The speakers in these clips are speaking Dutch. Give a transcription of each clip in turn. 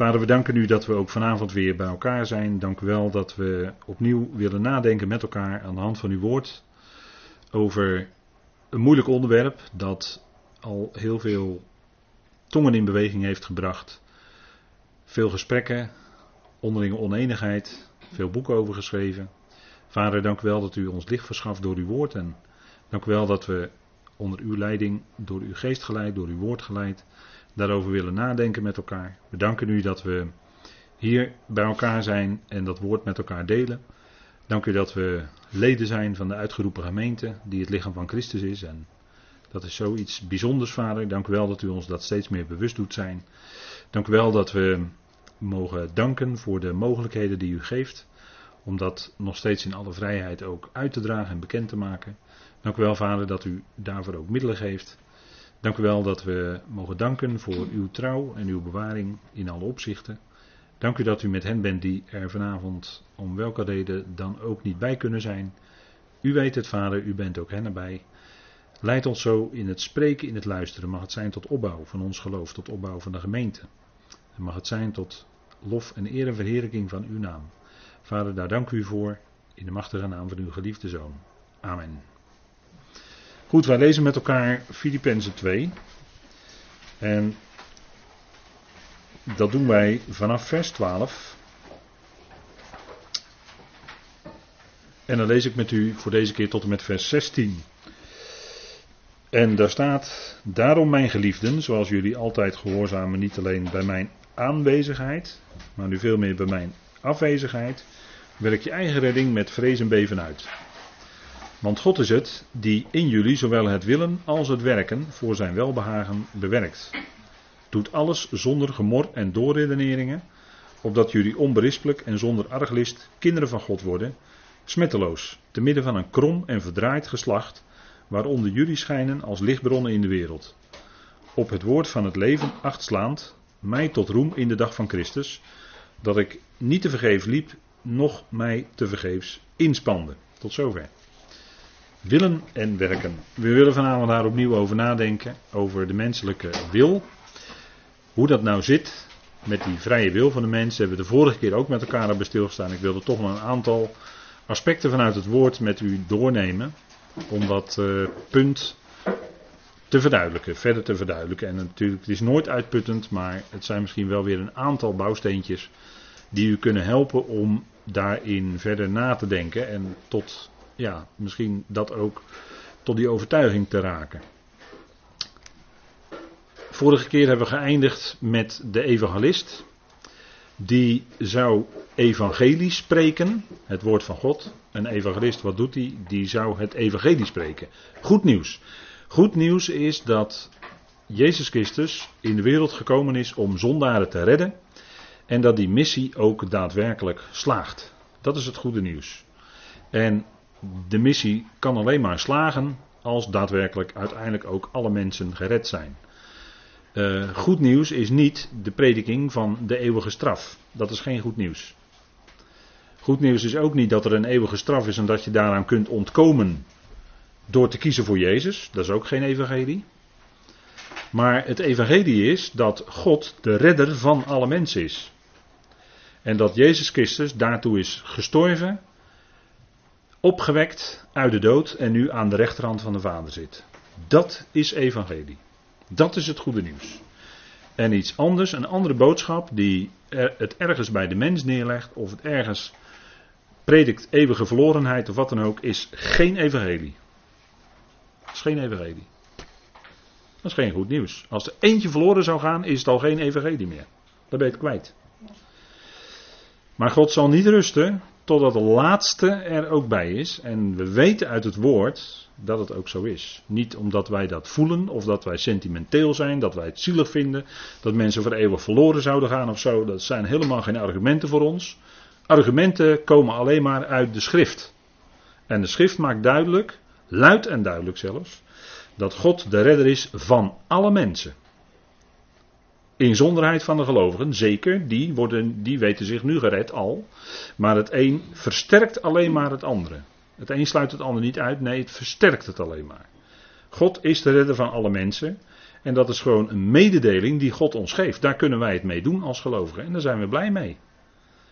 Vader, we danken u dat we ook vanavond weer bij elkaar zijn. Dank u wel dat we opnieuw willen nadenken met elkaar aan de hand van uw woord over een moeilijk onderwerp dat al heel veel tongen in beweging heeft gebracht. Veel gesprekken, onderlinge oneenigheid, veel boeken over geschreven. Vader, dank u wel dat u ons licht verschaft door uw woord en dank u wel dat we onder uw leiding, door uw geest geleid, door uw woord geleid, daarover willen nadenken met elkaar. We danken u dat we hier bij elkaar zijn en dat woord met elkaar delen. Dank u dat we leden zijn van de uitgeroepen gemeente, die het lichaam van Christus is. En dat is zoiets bijzonders, Vader. Dank u wel dat u ons dat steeds meer bewust doet zijn. Dank u wel dat we mogen danken voor de mogelijkheden die u geeft. Om dat nog steeds in alle vrijheid ook uit te dragen en bekend te maken. Dank u wel, Vader, dat u daarvoor ook middelen geeft. Dank u wel dat we mogen danken voor uw trouw en uw bewaring in alle opzichten. Dank u dat u met hen bent die er vanavond om welke reden dan ook niet bij kunnen zijn. U weet het, Vader, u bent ook hen erbij. Leid ons zo in het spreken, in het luisteren. Mag het zijn tot opbouw van ons geloof, tot opbouw van de gemeente. En mag het zijn tot lof en eer en verheerlijking van uw naam. Vader, daar dank u voor. In de machtige naam van uw geliefde zoon. Amen. Goed, wij lezen met elkaar Filippenzen 2. En dat doen wij vanaf vers 12. En dan lees ik met u voor deze keer tot en met vers 16. En daar staat: Daarom, mijn geliefden, zoals jullie altijd gehoorzamen, niet alleen bij mijn aanwezigheid, maar nu veel meer bij mijn afwezigheid, werk je eigen redding met vrees en beven uit. Want God is het die in jullie zowel het willen als het werken voor zijn welbehagen bewerkt. Doet alles zonder gemor en doorredeneringen, opdat jullie onberispelijk en zonder arglist kinderen van God worden, smetteloos, te midden van een krom en verdraaid geslacht, waaronder jullie schijnen als lichtbronnen in de wereld. Op het woord van het leven achtslaand, mij tot roem in de dag van Christus, dat ik niet te vergeefs liep, noch mij te vergeefs inspande. Tot zover. Willen en werken. We willen vanavond daar opnieuw over nadenken, over de menselijke wil. Hoe dat nou zit met die vrije wil van de mens, hebben we de vorige keer ook met elkaar hebben stilgestaan. Ik wilde toch nog een aantal aspecten vanuit het woord met u doornemen. Om dat uh, punt te verduidelijken, verder te verduidelijken. En natuurlijk, het is nooit uitputtend, maar het zijn misschien wel weer een aantal bouwsteentjes die u kunnen helpen om daarin verder na te denken en tot, ja, misschien dat ook tot die overtuiging te raken. Vorige keer hebben we geëindigd met de evangelist. Die zou evangelie spreken, het woord van God. Een evangelist, wat doet hij? Die zou het evangelie spreken. Goed nieuws. Goed nieuws is dat Jezus Christus in de wereld gekomen is om zondaren te redden. En dat die missie ook daadwerkelijk slaagt. Dat is het goede nieuws. En de missie kan alleen maar slagen als daadwerkelijk uiteindelijk ook alle mensen gered zijn. Uh, goed nieuws is niet de prediking van de eeuwige straf. Dat is geen goed nieuws. Goed nieuws is ook niet dat er een eeuwige straf is en dat je daaraan kunt ontkomen door te kiezen voor Jezus. Dat is ook geen evangelie. Maar het evangelie is dat God de redder van alle mensen is. En dat Jezus Christus daartoe is gestorven, opgewekt uit de dood en nu aan de rechterhand van de Vader zit. Dat is evangelie. Dat is het goede nieuws. En iets anders, een andere boodschap die het ergens bij de mens neerlegt of het ergens predikt eeuwige verlorenheid of wat dan ook, is geen evangelie. Dat is geen evangelie. Dat is geen goed nieuws. Als er eentje verloren zou gaan, is het al geen evangelie meer. Dan ben je het kwijt. Maar God zal niet rusten totdat de laatste er ook bij is. En we weten uit het woord dat het ook zo is. Niet omdat wij dat voelen of dat wij sentimenteel zijn, dat wij het zielig vinden, dat mensen voor eeuwig verloren zouden gaan of zo. Dat zijn helemaal geen argumenten voor ons. Argumenten komen alleen maar uit de schrift. En de schrift maakt duidelijk, luid en duidelijk zelfs, dat God de redder is van alle mensen. Inzonderheid van de gelovigen, zeker, die, worden, die weten zich nu gered al. Maar het een versterkt alleen maar het andere. Het een sluit het ander niet uit, nee, het versterkt het alleen maar. God is de redder van alle mensen. En dat is gewoon een mededeling die God ons geeft. Daar kunnen wij het mee doen als gelovigen. En daar zijn we blij mee.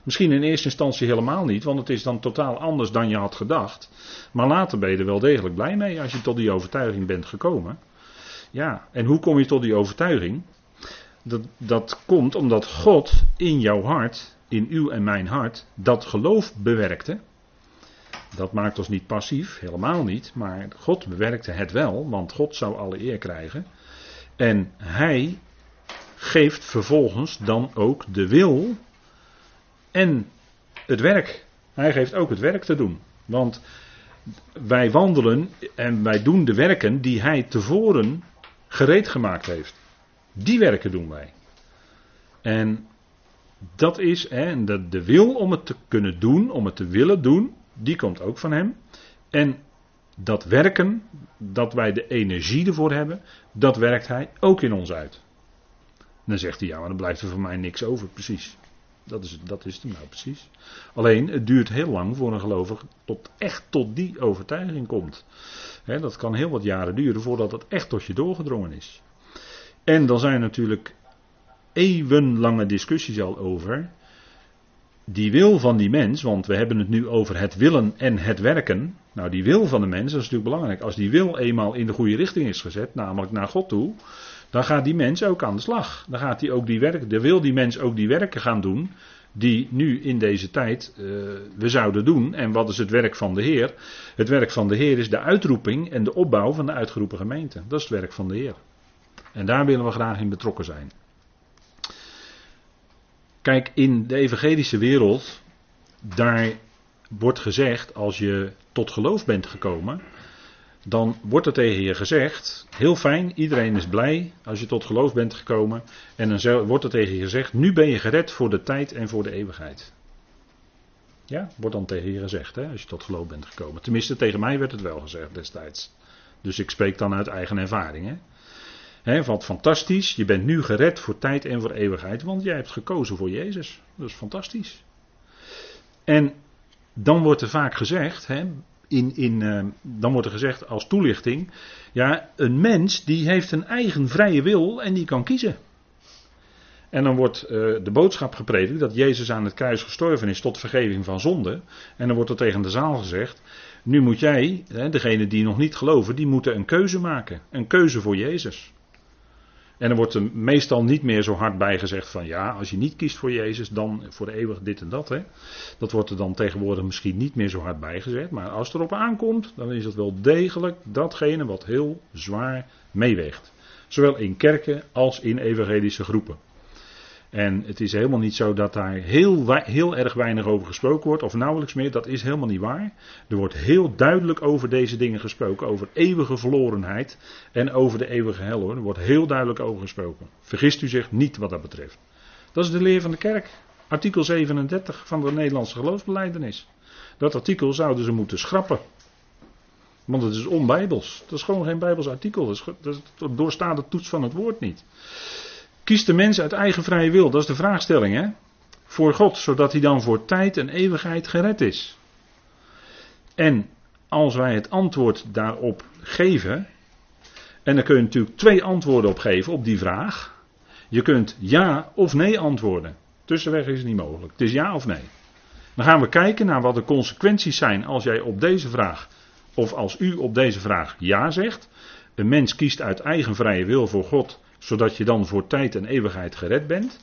Misschien in eerste instantie helemaal niet, want het is dan totaal anders dan je had gedacht. Maar later ben je er wel degelijk blij mee als je tot die overtuiging bent gekomen. Ja, en hoe kom je tot die overtuiging? Dat, dat komt omdat God in jouw hart, in uw en mijn hart, dat geloof bewerkte. Dat maakt ons niet passief, helemaal niet. Maar God bewerkte het wel, want God zou alle eer krijgen. En hij geeft vervolgens dan ook de wil en het werk. Hij geeft ook het werk te doen. Want wij wandelen en wij doen de werken die hij tevoren gereed gemaakt heeft. Die werken doen wij. En dat is, hè, de, de wil om het te kunnen doen, om het te willen doen, die komt ook van hem. En dat werken, dat wij de energie ervoor hebben, dat werkt hij ook in ons uit. Dan zegt hij, ja, maar dan blijft er voor mij niks over, precies. Dat is, dat is het nou precies. Alleen, het duurt heel lang voor een gelovige tot echt tot die overtuiging komt. dat kan heel wat jaren duren voordat het echt tot je doorgedrongen is. En dan zijn natuurlijk eeuwenlange discussies al over. Die wil van die mens, want we hebben het nu over het willen en het werken. Nou, die wil van de mens, dat is natuurlijk belangrijk. Als die wil eenmaal in de goede richting is gezet, namelijk naar God toe, dan gaat die mens ook aan de slag. Dan gaat hij ook die werken, dan wil die mens ook die werken gaan doen die nu in deze tijd uh, we zouden doen. En wat is het werk van de Heer? Het werk van de Heer is de uitroeping en de opbouw van de uitgeroepen gemeente. Dat is het werk van de Heer. En daar willen we graag in betrokken zijn. Kijk, in de evangelische wereld, daar wordt gezegd, als je tot geloof bent gekomen, dan wordt er tegen je gezegd, heel fijn, iedereen is blij als je tot geloof bent gekomen. En dan wordt er tegen je gezegd, nu ben je gered voor de tijd en voor de eeuwigheid. Ja, wordt dan tegen je gezegd, hè, als je tot geloof bent gekomen. Tenminste, tegen mij werd het wel gezegd destijds. Dus ik spreek dan uit eigen ervaring. Hè. Hè, wat fantastisch, je bent nu gered voor tijd en voor eeuwigheid, want jij hebt gekozen voor Jezus. Dat is fantastisch. En dan wordt er vaak gezegd, in, in, uh, dan wordt er gezegd als toelichting, ja, een mens die heeft een eigen vrije wil en die kan kiezen. En dan wordt uh, de boodschap gepredikt dat Jezus aan het kruis gestorven is tot vergeving van zonde. En dan wordt er tegen de zaal gezegd, nu moet jij, hè, degene die nog niet geloven, die moeten een keuze maken. Een keuze voor Jezus. En er wordt er meestal niet meer zo hard bij gezegd van ja, als je niet kiest voor Jezus, dan voor eeuwig dit en dat. Hè. Dat wordt er dan tegenwoordig misschien niet meer zo hard bijgezet. Maar als het erop aankomt, dan is het wel degelijk datgene wat heel zwaar meeweegt. Zowel in kerken als in evangelische groepen. En het is helemaal niet zo dat daar heel, heel erg weinig over gesproken wordt, of nauwelijks meer. Dat is helemaal niet waar. Er wordt heel duidelijk over deze dingen gesproken, over eeuwige verlorenheid en over de eeuwige hel hoor. Er wordt heel duidelijk over gesproken. Vergist u zich niet wat dat betreft. Dat is de leer van de kerk. Artikel 37 van de Nederlandse geloofsbeleidenis. Dat artikel zouden ze moeten schrappen. Want het is onbijbels. Dat is gewoon geen bijbels artikel. Dat, dat doorstaat de toets van het woord niet. Kiest de mens uit eigen vrije wil? Dat is de vraagstelling, hè? Voor God, zodat hij dan voor tijd en eeuwigheid gered is. En als wij het antwoord daarop geven, en dan kun je natuurlijk twee antwoorden op geven op die vraag. Je kunt ja of nee antwoorden. Tussenweg is het niet mogelijk. Het is ja of nee. Dan gaan we kijken naar wat de consequenties zijn als jij op deze vraag, of als u op deze vraag ja zegt. Een mens kiest uit eigen vrije wil voor God zodat je dan voor tijd en eeuwigheid gered bent.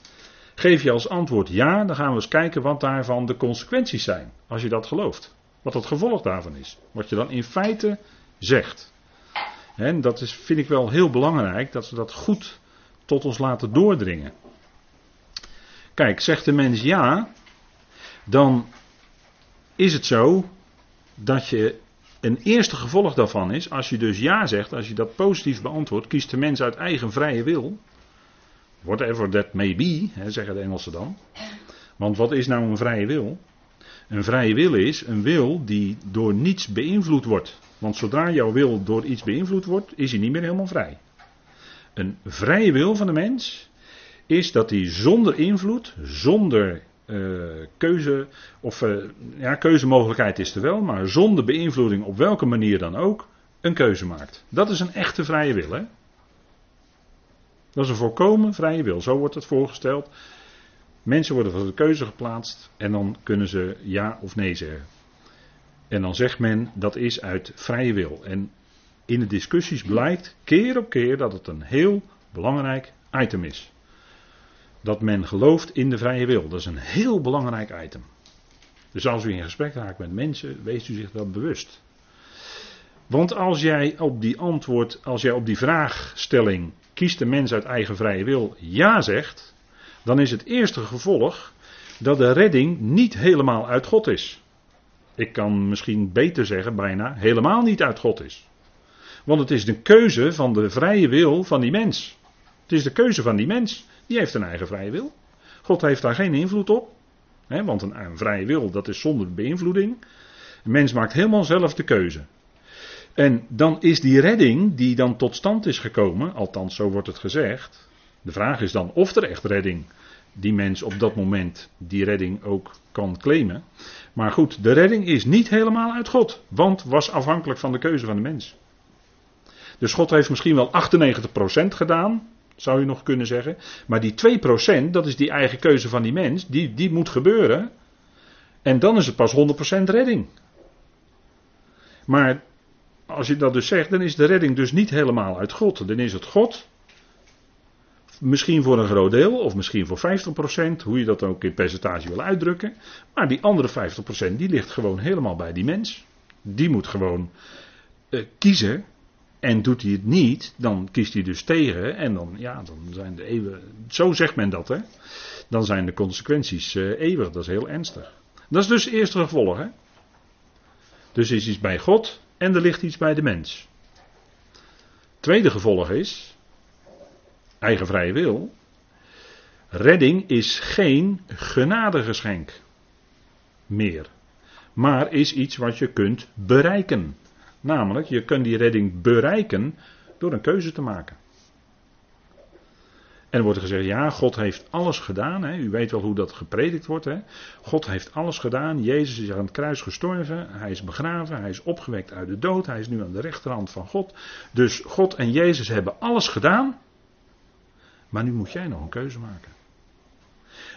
Geef je als antwoord ja, dan gaan we eens kijken wat daarvan de consequenties zijn. Als je dat gelooft. Wat het gevolg daarvan is. Wat je dan in feite zegt. En dat is, vind ik wel heel belangrijk dat we dat goed tot ons laten doordringen. Kijk, zegt de mens ja, dan is het zo dat je een eerste gevolg daarvan is, als je dus ja zegt, als je dat positief beantwoordt, kiest de mens uit eigen vrije wil. Whatever that may be, hè, zeggen de Engelsen dan. Want wat is nou een vrije wil? Een vrije wil is een wil die door niets beïnvloed wordt. Want zodra jouw wil door iets beïnvloed wordt, is hij niet meer helemaal vrij. Een vrije wil van de mens is dat hij zonder invloed, zonder uh, keuze, of uh, ja, keuzemogelijkheid is er wel, maar zonder beïnvloeding op welke manier dan ook, een keuze maakt. Dat is een echte vrije wil. Hè? Dat is een volkomen vrije wil. Zo wordt het voorgesteld. Mensen worden voor de keuze geplaatst en dan kunnen ze ja of nee zeggen. En dan zegt men dat is uit vrije wil. En in de discussies blijkt keer op keer dat het een heel belangrijk item is. Dat men gelooft in de vrije wil. Dat is een heel belangrijk item. Dus als u in gesprek raakt met mensen, wees u zich dat bewust. Want als jij op die antwoord, als jij op die vraagstelling, kiest de mens uit eigen vrije wil, ja zegt, dan is het eerste gevolg dat de redding niet helemaal uit God is. Ik kan misschien beter zeggen, bijna helemaal niet uit God is. Want het is de keuze van de vrije wil van die mens. Het is de keuze van die mens. Die heeft een eigen vrije wil. God heeft daar geen invloed op. Hè, want een, een vrije wil, dat is zonder beïnvloeding. De mens maakt helemaal zelf de keuze. En dan is die redding die dan tot stand is gekomen, althans zo wordt het gezegd. De vraag is dan of er echt redding, die mens op dat moment die redding ook kan claimen. Maar goed, de redding is niet helemaal uit God, want was afhankelijk van de keuze van de mens. Dus God heeft misschien wel 98% gedaan, zou je nog kunnen zeggen. Maar die 2%, dat is die eigen keuze van die mens, die, die moet gebeuren. En dan is het pas 100% redding. Maar als je dat dus zegt, dan is de redding dus niet helemaal uit God. Dan is het God, misschien voor een groot deel, of misschien voor 50%, hoe je dat ook in percentage wil uitdrukken. Maar die andere 50% die ligt gewoon helemaal bij die mens. Die moet gewoon uh, kiezen en doet hij het niet, dan kiest hij dus tegen. En dan, ja, dan zijn de eeuwen. Zo zegt men dat, hè? Dan zijn de consequenties uh, eeuwig. Dat is heel ernstig. Dat is dus het eerste gevolg, hè? Dus is iets bij God en er ligt iets bij de mens. Tweede gevolg is. Eigen vrije wil. Redding is geen genadegeschenk meer. Maar is iets wat je kunt bereiken. Namelijk, je kunt die redding bereiken door een keuze te maken. En er wordt gezegd, ja, God heeft alles gedaan. Hè. U weet wel hoe dat gepredikt wordt. Hè. God heeft alles gedaan. Jezus is aan het kruis gestorven. Hij is begraven. Hij is opgewekt uit de dood. Hij is nu aan de rechterhand van God. Dus God en Jezus hebben alles gedaan. Maar nu moet jij nog een keuze maken.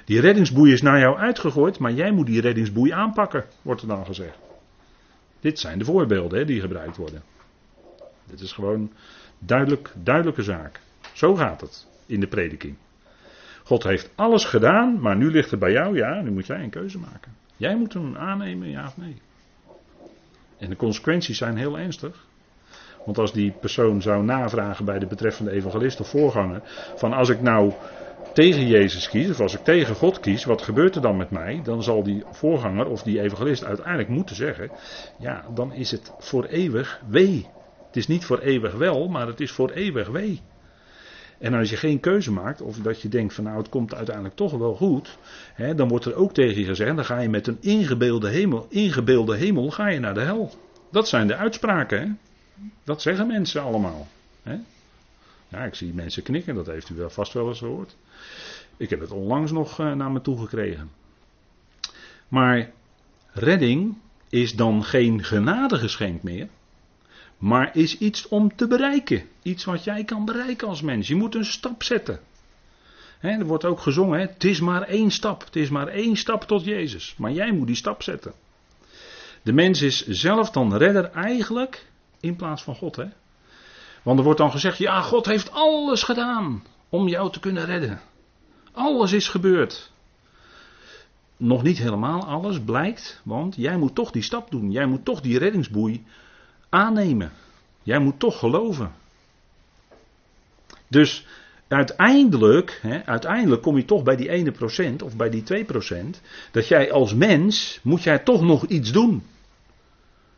Die reddingsboei is naar jou uitgegooid, maar jij moet die reddingsboei aanpakken, wordt er dan gezegd. Dit zijn de voorbeelden hè, die gebruikt worden. Dit is gewoon duidelijk, duidelijke zaak. Zo gaat het in de prediking. God heeft alles gedaan, maar nu ligt het bij jou. Ja, nu moet jij een keuze maken. Jij moet hem aannemen, ja of nee. En de consequenties zijn heel ernstig. Want als die persoon zou navragen bij de betreffende evangelist of voorganger: van als ik nou tegen Jezus kies, of als ik tegen God kies, wat gebeurt er dan met mij? Dan zal die voorganger of die evangelist uiteindelijk moeten zeggen: ja, dan is het voor eeuwig wee. Het is niet voor eeuwig wel, maar het is voor eeuwig wee. En als je geen keuze maakt, of dat je denkt van nou het komt uiteindelijk toch wel goed, hè, dan wordt er ook tegen je gezegd, dan ga je met een ingebeelde hemel, ingebeelde hemel ga je naar de hel. Dat zijn de uitspraken. Hè? Dat zeggen mensen allemaal. Hè? Ja, ik zie mensen knikken, dat heeft u wel vast wel eens gehoord. Ik heb het onlangs nog uh, naar me toe gekregen. Maar redding is dan geen genadegeschenk meer, maar is iets om te bereiken. Iets wat jij kan bereiken als mens. Je moet een stap zetten. Er wordt ook gezongen, het is maar één stap. Het is maar één stap tot Jezus. Maar jij moet die stap zetten. De mens is zelf dan redder eigenlijk in plaats van God. Hè? Want er wordt dan gezegd, ja, God heeft alles gedaan om jou te kunnen redden. Alles is gebeurd. Nog niet helemaal alles blijkt, want jij moet toch die stap doen. Jij moet toch die reddingsboei aannemen. Jij moet toch geloven. Dus uiteindelijk, hè, uiteindelijk kom je toch bij die ene procent of bij die 2 procent, dat jij als mens moet jij toch nog iets doen.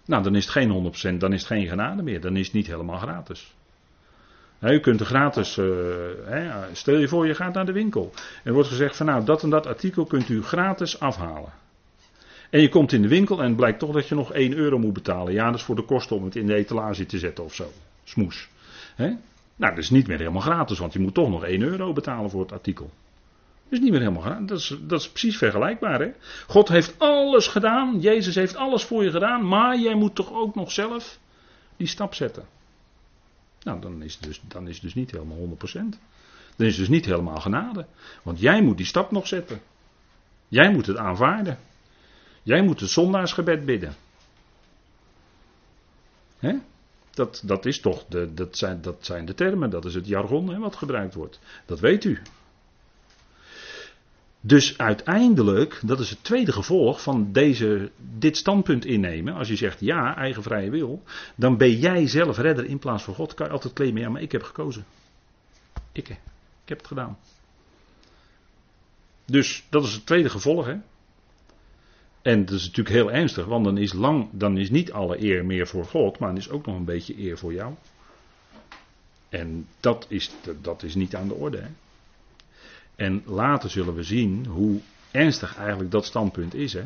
Nou, dan is het geen 100%, dan is het geen genade meer, dan is het niet helemaal gratis. U kunt er gratis, uh, hè, stel je voor je gaat naar de winkel. Er wordt gezegd van nou dat en dat artikel kunt u gratis afhalen. En je komt in de winkel en het blijkt toch dat je nog 1 euro moet betalen. Ja, dat is voor de kosten om het in de etalage te zetten of zo. Smoes. Hè? Nou, dat is niet meer helemaal gratis, want je moet toch nog 1 euro betalen voor het artikel. Dat is niet meer helemaal gratis. Dat is, dat is precies vergelijkbaar. Hè? God heeft alles gedaan. Jezus heeft alles voor je gedaan. Maar jij moet toch ook nog zelf die stap zetten. Nou, dan is het dus, dan is het dus niet helemaal 100%. Dan is het dus niet helemaal genade. Want jij moet die stap nog zetten. Jij moet het aanvaarden. Jij moet het zondaarsgebed bidden. Hè? Dat, dat is toch, de, dat, zijn, dat zijn de termen, dat is het jargon hè, wat gebruikt wordt. Dat weet u. Dus uiteindelijk, dat is het tweede gevolg van deze, dit standpunt innemen. Als je zegt ja, eigen vrije wil, dan ben jij zelf redder in plaats van God. Kan je altijd claimen, ja, maar ik heb gekozen. Ik, ik heb het gedaan. Dus dat is het tweede gevolg. Hè? En dat is natuurlijk heel ernstig, want dan is, lang, dan is niet alle eer meer voor God, maar dan is ook nog een beetje eer voor jou. En dat is, dat is niet aan de orde. Hè? En later zullen we zien hoe ernstig eigenlijk dat standpunt is. Hè?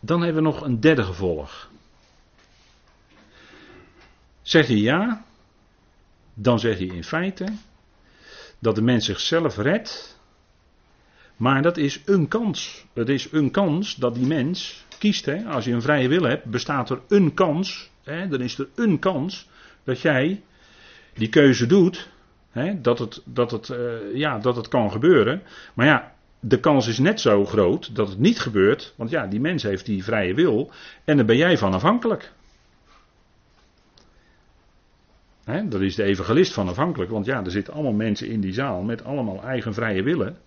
Dan hebben we nog een derde gevolg. Zeg je ja, dan zeg je in feite dat de mens zichzelf redt maar dat is een kans. Het is een kans dat die mens kiest. Hè? Als je een vrije wil hebt, bestaat er een kans. Hè? Dan is er een kans dat jij die keuze doet. Dat, het, dat, het, uh, ja, dat het kan gebeuren. Maar ja, de kans is net zo groot dat het niet gebeurt. Want ja, die mens heeft die vrije wil. En daar ben jij van afhankelijk. Hè? Dat is de evangelist van afhankelijk. Want ja, er zitten allemaal mensen in die zaal met allemaal eigen vrije willen.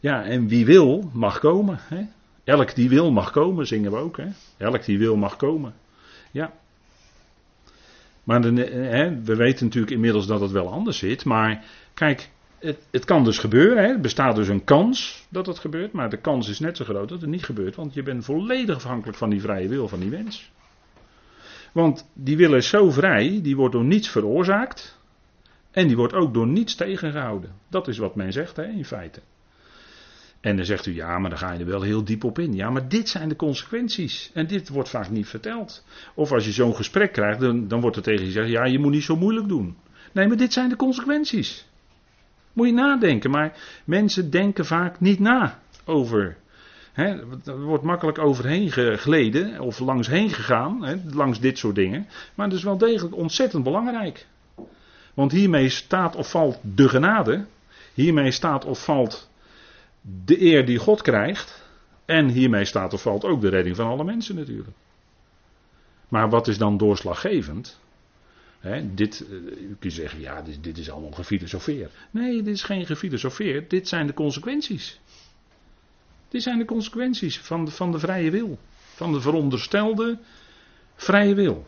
Ja, en wie wil, mag komen. Elk die wil, mag komen, zingen we ook. Elk die wil, mag komen. Ja. Maar hè, we weten natuurlijk inmiddels dat het wel anders zit. Maar kijk, het, het kan dus gebeuren. Hè? Er bestaat dus een kans dat het gebeurt. Maar de kans is net zo groot dat het niet gebeurt. Want je bent volledig afhankelijk van die vrije wil van die mens. Want die wil is zo vrij, die wordt door niets veroorzaakt. En die wordt ook door niets tegengehouden. Dat is wat men zegt hè, in feite. En dan zegt u, ja, maar dan ga je er wel heel diep op in. Ja, maar dit zijn de consequenties. En dit wordt vaak niet verteld. Of als je zo'n gesprek krijgt, dan, dan wordt er tegen je gezegd, ja, je moet niet zo moeilijk doen. Nee, maar dit zijn de consequenties. Moet je nadenken, maar mensen denken vaak niet na over. Hè, er wordt makkelijk overheen gegleden of langs heen gegaan, hè, langs dit soort dingen. Maar het is wel degelijk ontzettend belangrijk. Want hiermee staat of valt de genade. Hiermee staat of valt de eer die God krijgt. En hiermee staat of valt ook de redding van alle mensen natuurlijk. Maar wat is dan doorslaggevend? dit, uh, u kunt zeggen, ja, dit, is allemaal gefilosofeerd. Nee, dit is geen gefilosofeerd. Dit zijn de consequenties. Dit zijn de consequenties van de, van de vrije wil. Van de veronderstelde vrije wil.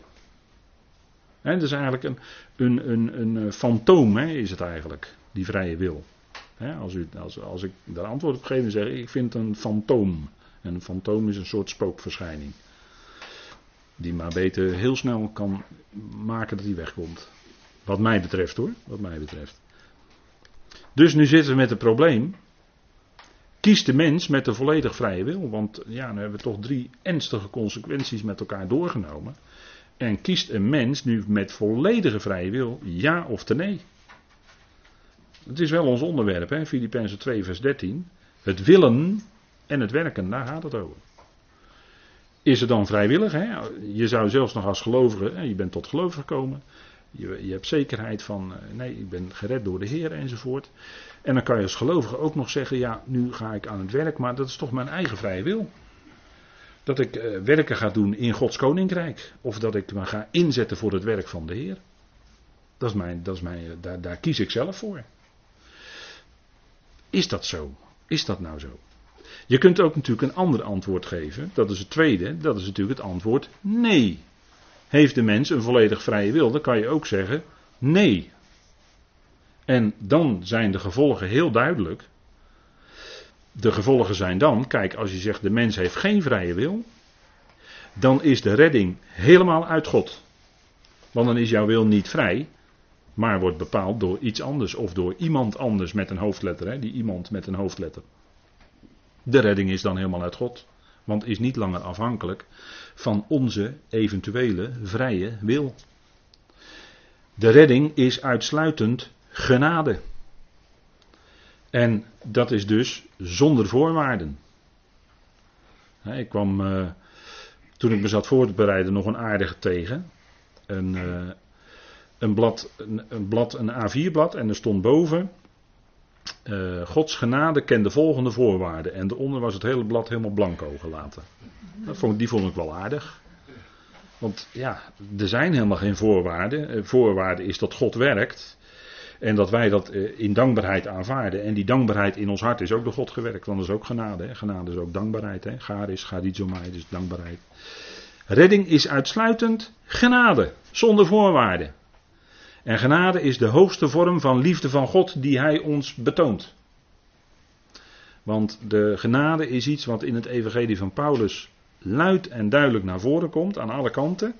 He, dat is eigenlijk een, een, een, een eh, fantoom, is het eigenlijk, die vrije wil als, u, als, als ik daar antwoord op geef, dan zeg ik, ik vind een fantoom. En een fantoom is een soort spookverschijning. Die maar beter heel snel kan maken dat hij wegkomt. Wat mij betreft hoor, wat mij betreft. Dus nu zitten we met het probleem. Kiest de mens met de volledig vrije wil. Want ja, nu hebben we toch drie ernstige consequenties met elkaar doorgenomen. En kiest een mens nu met volledige vrije wil ja of nee? Het is wel ons onderwerp, hè? Filippenzen 2, vers 13. Het willen en het werken, daar gaat het over. Is het dan vrijwillig? Hè? Je zou zelfs nog als gelovige, hè, je bent tot geloof gekomen. Je, je hebt zekerheid van, eh, nee, ik ben gered door de Heer enzovoort. En dan kan je als gelovige ook nog zeggen, ja, nu ga ik aan het werk, maar dat is toch mijn eigen vrije wil. Dat ik uh, werken ga doen in Gods koninkrijk. Of dat ik me ga inzetten voor het werk van de Heer. Dat is mijn, dat is mijn, daar, daar kies ik zelf voor. Is dat zo? Is dat nou zo? Je kunt ook natuurlijk een ander antwoord geven. Dat is het tweede. Dat is natuurlijk het antwoord nee. Heeft de mens een volledig vrije wil? Dan kan je ook zeggen nee. En dan zijn de gevolgen heel duidelijk. De gevolgen zijn dan, kijk, als je zegt de mens heeft geen vrije wil, dan is de redding helemaal uit God. Want dan is jouw wil niet vrij, maar wordt bepaald door iets anders of door iemand anders met een hoofdletter. Hè? Die iemand met een hoofdletter. De redding is dan helemaal uit God, want is niet langer afhankelijk van onze eventuele vrije wil. De redding is uitsluitend genade. En dat is dus zonder voorwaarden. Ik kwam, uh, toen ik me zat voor te bereiden, nog een aardige tegen. Een, uh, een blad, een, blad, een A4-blad en er stond boven uh, Gods genade kent de volgende voorwaarden. En daaronder was het hele blad helemaal blanco gelaten. Dat vond, die vond ik wel aardig. Want ja, er zijn helemaal geen voorwaarden. Uh, voorwaarde is dat God werkt. En dat wij dat uh, in dankbaarheid aanvaarden. En die dankbaarheid in ons hart is ook door God gewerkt. Want dat is ook genade. Hè? Genade is ook dankbaarheid. Hè? Gaar is, charizomai, dus dankbaarheid. Redding is uitsluitend genade. Zonder voorwaarden. En genade is de hoogste vorm van liefde van God die Hij ons betoont. Want de genade is iets wat in het evangelie van Paulus luid en duidelijk naar voren komt aan alle kanten.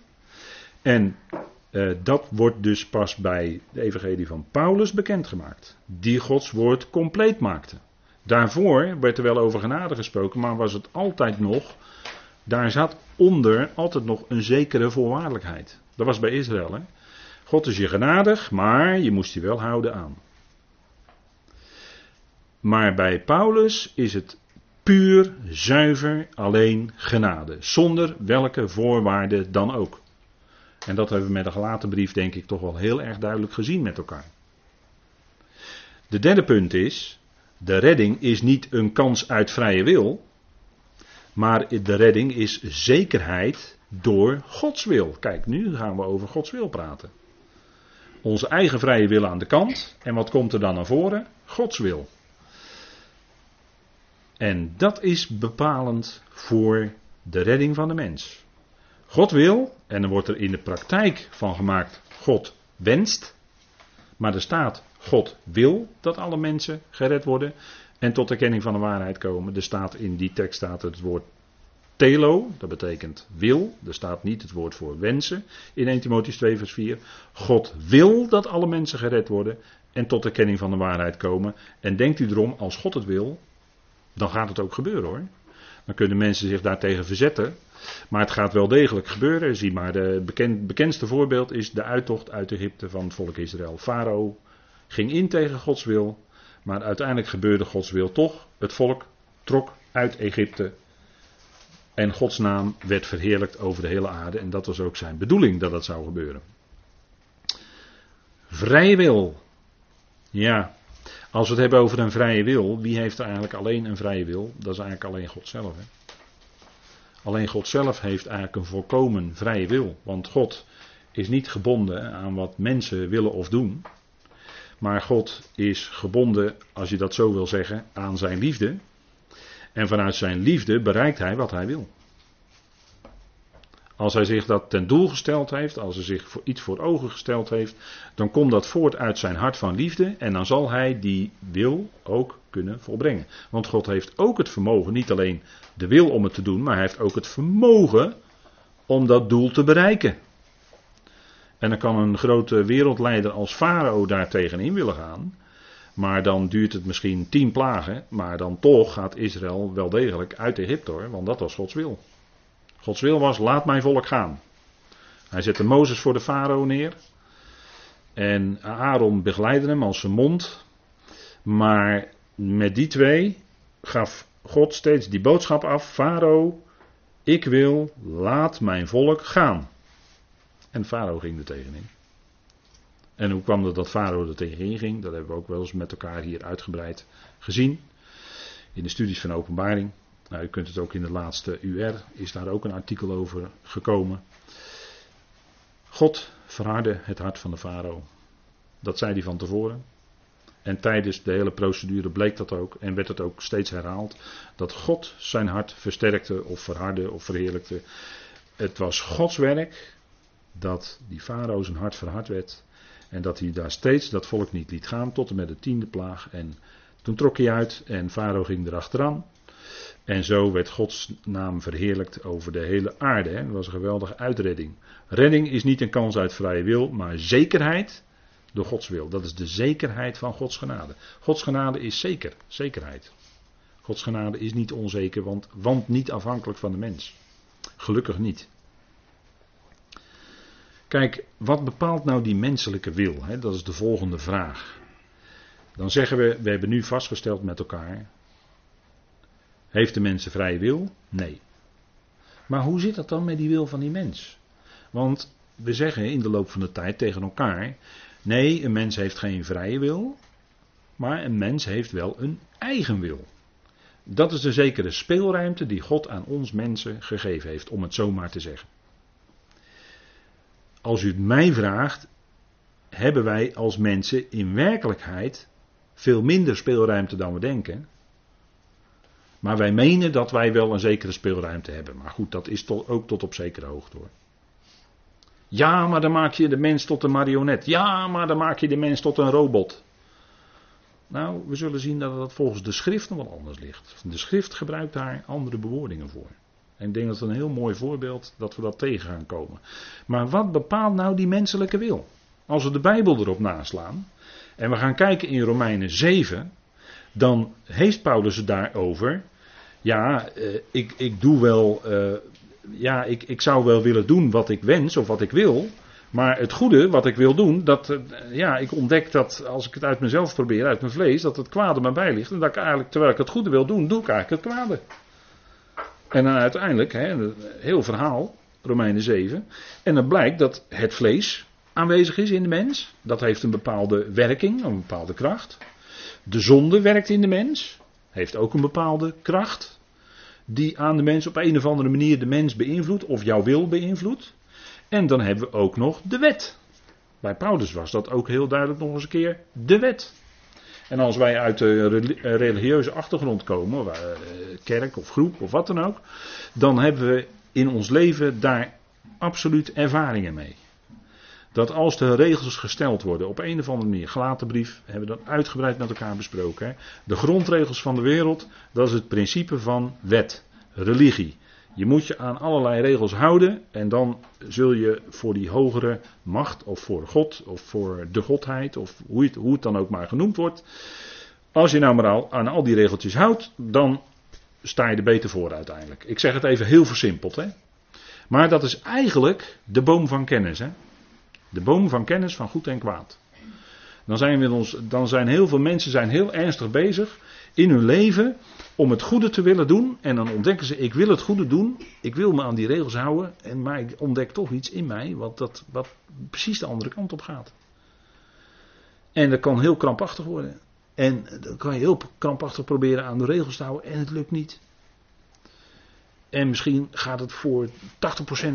En uh, dat wordt dus pas bij de evangelie van Paulus bekendgemaakt. Die Gods woord compleet maakte. Daarvoor werd er wel over genade gesproken, maar was het altijd nog, daar zat onder altijd nog een zekere voorwaardelijkheid. Dat was bij Israël. Hè? God is je genadig, maar je moest je wel houden aan. Maar bij Paulus is het puur, zuiver, alleen genade. Zonder welke voorwaarden dan ook. En dat hebben we met de gelaten brief denk ik toch wel heel erg duidelijk gezien met elkaar. De derde punt is, de redding is niet een kans uit vrije wil, maar de redding is zekerheid door Gods wil. Kijk, nu gaan we over Gods wil praten. Onze eigen vrije wil aan de kant. En wat komt er dan naar voren? Gods wil. En dat is bepalend voor de redding van de mens. God wil, en er wordt er in de praktijk van gemaakt, God wenst. Maar er staat, God wil dat alle mensen gered worden en tot erkenning van de waarheid komen. Er staat in die tekst staat het woord Telo, dat betekent wil. Er staat niet het woord voor wensen in 1 Timotheüs 2 vers 4. God wil dat alle mensen gered worden en tot de kenning van de waarheid komen. En denkt u erom, als God het wil, dan gaat het ook gebeuren hoor. Dan kunnen mensen zich daartegen verzetten. Maar het gaat wel degelijk gebeuren. Zie maar, het bekend, bekendste voorbeeld is de uittocht uit Egypte van het volk Israël. Farao ging in tegen Gods wil. Maar uiteindelijk gebeurde Gods wil toch. Het volk trok uit Egypte en Gods naam werd verheerlijkt over de hele aarde. En dat was ook zijn bedoeling dat dat zou gebeuren. Vrije wil. Ja, als we het hebben over een vrije wil, wie heeft eigenlijk alleen een vrije wil? Dat is eigenlijk alleen God zelf. Hè? Alleen God zelf heeft eigenlijk een volkomen vrije wil. Want God is niet gebonden aan wat mensen willen of doen. Maar God is gebonden, als je dat zo wil zeggen, aan zijn liefde. En vanuit zijn liefde bereikt hij wat hij wil. Als hij zich dat ten doel gesteld heeft, als hij zich voor iets voor ogen gesteld heeft, dan komt dat voort uit zijn hart van liefde en dan zal hij die wil ook kunnen volbrengen. Want God heeft ook het vermogen, niet alleen de wil om het te doen, maar hij heeft ook het vermogen om dat doel te bereiken. En dan kan een grote wereldleider als Farao daar tegenin willen gaan. Maar dan duurt het misschien tien plagen. Maar dan toch gaat Israël wel degelijk uit Egypte hoor. Want dat was Gods wil. Gods wil was: laat mijn volk gaan. Hij zette Mozes voor de farao neer. En Aaron begeleidde hem als zijn mond. Maar met die twee gaf God steeds die boodschap af: Farao, ik wil, laat mijn volk gaan. En Farao ging er tegenin. En hoe kwam het dat Farao er tegenin ging? Dat hebben we ook wel eens met elkaar hier uitgebreid gezien. In de studies van openbaring. Nou, u kunt het ook in de laatste UR, is daar ook een artikel over gekomen. God verhardde het hart van de farao. Dat zei hij van tevoren. En tijdens de hele procedure bleek dat ook en werd het ook steeds herhaald. Dat God zijn hart versterkte of verhardde of verheerlijkte. Het was Gods werk dat die farao zijn hart verhard werd. En dat hij daar steeds dat volk niet liet gaan tot en met de tiende plaag. En toen trok hij uit en farao ging erachteraan. En zo werd Gods naam verheerlijkt over de hele aarde. Hè. Dat was een geweldige uitredding. Redding is niet een kans uit vrije wil, maar zekerheid door Gods wil. Dat is de zekerheid van Gods genade. Gods genade is zeker, zekerheid. Gods genade is niet onzeker, want, want niet afhankelijk van de mens. Gelukkig niet. Kijk, wat bepaalt nou die menselijke wil? Hè? Dat is de volgende vraag. Dan zeggen we, we hebben nu vastgesteld met elkaar heeft de mens een vrije wil? Nee. Maar hoe zit dat dan met die wil van die mens? Want we zeggen in de loop van de tijd tegen elkaar: nee, een mens heeft geen vrije wil. Maar een mens heeft wel een eigen wil. Dat is de zekere speelruimte die God aan ons mensen gegeven heeft, om het zo maar te zeggen. Als u het mij vraagt, hebben wij als mensen in werkelijkheid veel minder speelruimte dan we denken. Maar wij menen dat wij wel een zekere speelruimte hebben. Maar goed, dat is ook tot op zekere hoogte hoor. Ja, maar dan maak je de mens tot een marionet. Ja, maar dan maak je de mens tot een robot. Nou, we zullen zien dat dat volgens de schrift nog wel anders ligt. De schrift gebruikt daar andere bewoordingen voor. En ik denk dat het een heel mooi voorbeeld dat we dat tegen gaan komen. Maar wat bepaalt nou die menselijke wil? Als we de Bijbel erop naslaan en we gaan kijken in Romeinen 7, dan heeft Paulus het daarover. Ja, eh, ik, ik doe wel. Eh, ja, ik, ik zou wel willen doen wat ik wens of wat ik wil. Maar het goede wat ik wil doen, dat, eh, ja, ik ontdek dat als ik het uit mezelf probeer, uit mijn vlees, dat het kwade me bij ligt. En dat ik eigenlijk, terwijl ik het goede wil doen, doe ik eigenlijk het kwade. En dan uiteindelijk, hè, heel verhaal, Romeinen 7. En dan blijkt dat het vlees aanwezig is in de mens. Dat heeft een bepaalde werking, een bepaalde kracht. De zonde werkt in de mens, heeft ook een bepaalde kracht. Die aan de mens op een of andere manier de mens beïnvloedt, of jouw wil beïnvloedt. En dan hebben we ook nog de wet. Bij Paulus was dat ook heel duidelijk nog eens een keer de wet. En als wij uit de religieuze achtergrond komen, eh, kerk of groep of wat dan ook, dan hebben we in ons leven daar absoluut ervaringen mee. Dat als de regels gesteld worden op een of andere manier, gelaten brief, hebben we dat uitgebreid met elkaar besproken. De grondregels van de wereld, dat is het principe van wet, religie. Je moet je aan allerlei regels houden en dan zul je voor die hogere macht of voor God of voor de godheid of hoe het, hoe het dan ook maar genoemd wordt. Als je nou maar al aan al die regeltjes houdt, dan sta je er beter voor uiteindelijk. Ik zeg het even heel versimpeld. Hè? Maar dat is eigenlijk de boom van kennis. Hè? De boom van kennis van goed en kwaad. Dan zijn, we dan zijn heel veel mensen zijn heel ernstig bezig in hun leven om het goede te willen doen. En dan ontdekken ze, ik wil het goede doen. Ik wil me aan die regels houden. En, maar ik ontdek toch iets in mij wat, dat, wat precies de andere kant op gaat. En dat kan heel krampachtig worden. En dan kan je heel krampachtig proberen aan de regels te houden. En het lukt niet. En misschien gaat het voor 80%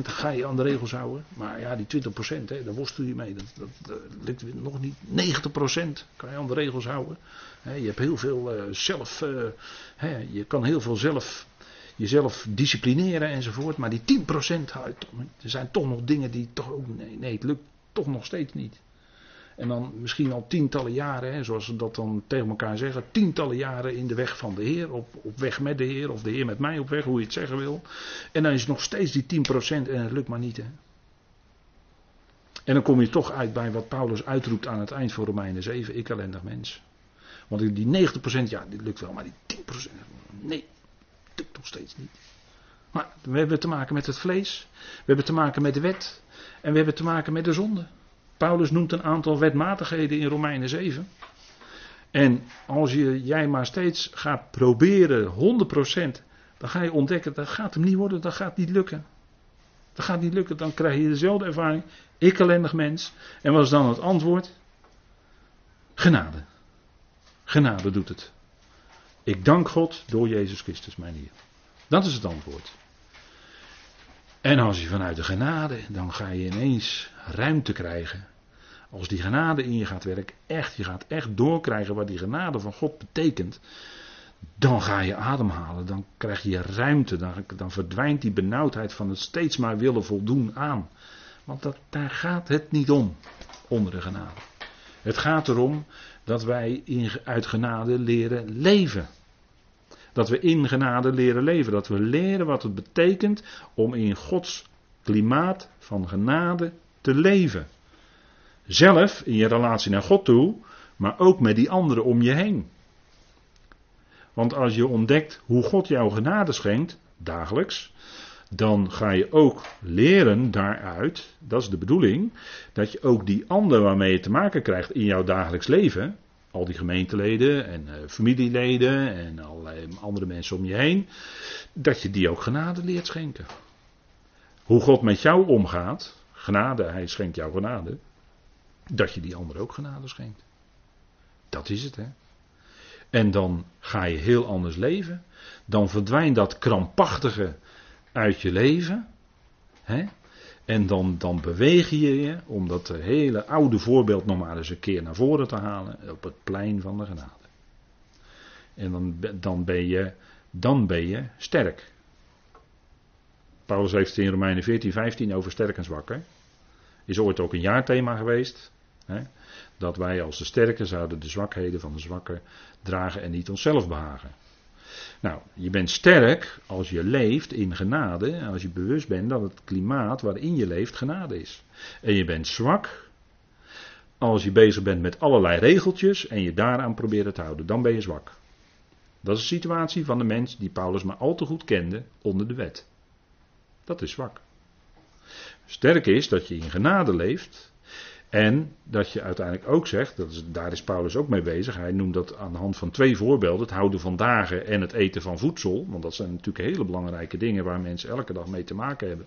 ga je aan de regels houden. Maar ja, die 20%, hè, daar worstel je mee. Dat, dat, dat lukt nog niet. 90% kan je aan de regels houden. je hebt heel veel uh, zelf. Uh, je kan heel veel zelf. Jezelf disciplineren enzovoort. Maar die 10% houdt. Er zijn toch nog dingen die toch. Nee, nee, het lukt toch nog steeds niet. En dan misschien al tientallen jaren, hè, zoals ze dat dan tegen elkaar zeggen, tientallen jaren in de weg van de Heer, op, op weg met de Heer, of de Heer met mij op weg, hoe je het zeggen wil. En dan is nog steeds die 10% en het lukt maar niet. Hè. En dan kom je toch uit bij wat Paulus uitroept aan het eind van Romeinen 7, ik ellendig mens. Want die 90%, ja, dit lukt wel, maar die 10%, nee, lukt nog steeds niet. Maar we hebben te maken met het vlees, we hebben te maken met de wet en we hebben te maken met de zonde. Paulus noemt een aantal wetmatigheden in Romeinen 7. En als je, jij maar steeds gaat proberen 100%, dan ga je ontdekken dat gaat hem niet worden, dat gaat niet lukken. Dat gaat niet lukken, dan krijg je dezelfde ervaring. Ik ellendig mens. En wat is dan het antwoord? Genade. Genade doet het. Ik dank God door Jezus Christus, mijn Heer. Dat is het antwoord. En als je vanuit de genade, dan ga je ineens ruimte krijgen. Als die genade in je gaat werken, echt, je gaat echt doorkrijgen wat die genade van God betekent. Dan ga je ademhalen, dan krijg je ruimte, dan, dan verdwijnt die benauwdheid van het steeds maar willen voldoen aan. Want dat, daar gaat het niet om, onder de genade. Het gaat erom dat wij in, uit genade leren leven. Dat we in genade leren leven. Dat we leren wat het betekent om in Gods klimaat van genade te leven. Zelf in je relatie naar God toe, maar ook met die anderen om je heen. Want als je ontdekt hoe God jou genade schenkt, dagelijks, dan ga je ook leren daaruit, dat is de bedoeling, dat je ook die anderen waarmee je te maken krijgt in jouw dagelijks leven, al die gemeenteleden en uh, familieleden en allerlei andere mensen om je heen, dat je die ook genade leert schenken. Hoe God met jou omgaat, genade, hij schenkt jou genade, dat je die anderen ook genade schenkt. Dat is het, hè. En dan ga je heel anders leven. Dan verdwijnt dat krampachtige uit je leven. Hè? En dan, dan beweeg je je om dat hele oude voorbeeld nog maar eens een keer naar voren te halen op het plein van de genade. En dan, dan, ben, je, dan ben je sterk. Paulus heeft het in Romeinen 14, 15 over sterk en zwak. Hè? Is ooit ook een jaarthema geweest. Dat wij als de sterke zouden de zwakheden van de zwakken dragen en niet onszelf behagen. Nou, je bent sterk als je leeft in genade, als je bewust bent dat het klimaat waarin je leeft genade is. En je bent zwak als je bezig bent met allerlei regeltjes en je daaraan probeert te houden. Dan ben je zwak. Dat is de situatie van de mens die Paulus maar al te goed kende onder de wet. Dat is zwak. Sterk is dat je in genade leeft en dat je uiteindelijk ook zegt, dat daar is Paulus ook mee bezig, hij noemt dat aan de hand van twee voorbeelden, het houden van dagen en het eten van voedsel, want dat zijn natuurlijk hele belangrijke dingen waar mensen elke dag mee te maken hebben.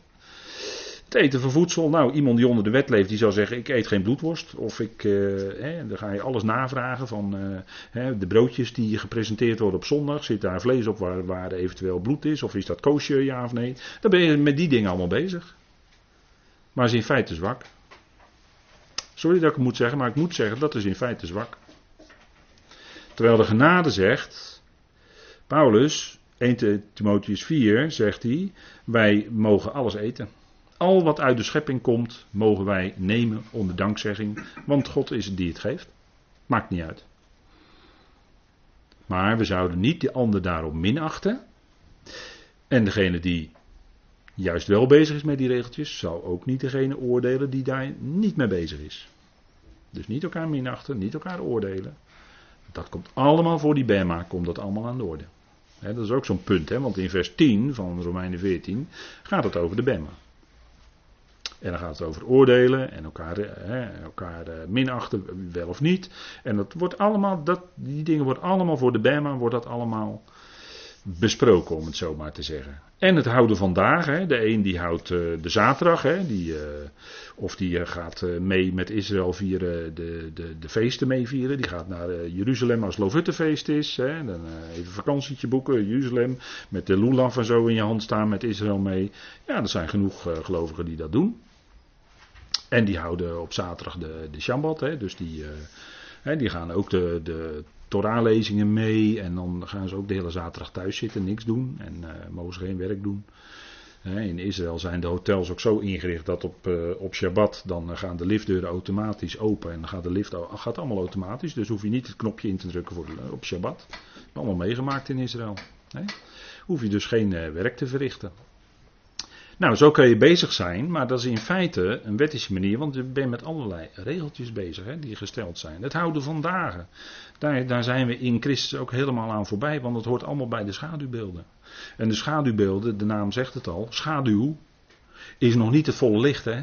Het eten van voedsel, nou iemand die onder de wet leeft, die zou zeggen ik eet geen bloedworst, of ik, eh, dan ga je alles navragen van eh, de broodjes die gepresenteerd worden op zondag, zit daar vlees op waar, waar eventueel bloed is, of is dat koosje ja of nee, dan ben je met die dingen allemaal bezig. Maar is in feite zwak. Sorry dat ik het moet zeggen, maar ik moet zeggen dat is in feite zwak. Terwijl de genade zegt, Paulus, 1 Timotheus 4, zegt hij, wij mogen alles eten. Al wat uit de schepping komt, mogen wij nemen onder dankzegging, want God is het die het geeft. Maakt niet uit. Maar we zouden niet de ander daarom minachten. En degene die juist wel bezig is met die regeltjes, zou ook niet degene oordelen die daar niet mee bezig is. Dus niet elkaar minachten, niet elkaar oordelen. Dat komt allemaal voor die Bema, komt dat allemaal aan de orde. dat is ook zo'n punt, want in vers 10 van Romeinen 14 gaat het over de Bema. En dan gaat het over oordelen en elkaar, elkaar eh, minachten, wel of niet. En dat wordt allemaal, dat, die dingen worden allemaal voor de Bema, wordt dat allemaal besproken, om het zo maar te zeggen. En het houden van dagen. De een die houdt uh, de zaterdag, hè, die, uh, of die uh, gaat mee met Israël vieren, de, de, de feesten meevieren. Die gaat naar Jeruzalem als Lovuttefeest is. Hè, dan even vakantietje boeken, Jeruzalem, met de lulaf en zo in je hand staan met Israël mee. Ja, er zijn genoeg gelovigen die dat doen. En die houden op zaterdag de, de Shabbat, hè, dus die, hè, die gaan ook de, de Torah-lezingen mee. En dan gaan ze ook de hele zaterdag thuis zitten, niks doen. En uh, mogen ze geen werk doen. in Israël zijn de hotels ook zo ingericht dat op, uh, op Shabbat dan gaan de liftdeuren automatisch open. En dan gaat de lift gaat allemaal automatisch. Dus hoef je niet het knopje in te drukken voor op Shabbat. Allemaal meegemaakt in Israël. Hoef je dus geen werk te verrichten. Nou, zo kun je bezig zijn, maar dat is in feite een wettische manier, want je bent met allerlei regeltjes bezig hè, die gesteld zijn. Het houden van dagen, daar, daar zijn we in Christus ook helemaal aan voorbij, want het hoort allemaal bij de schaduwbeelden. En de schaduwbeelden, de naam zegt het al, schaduw is nog niet het volle licht. Hè?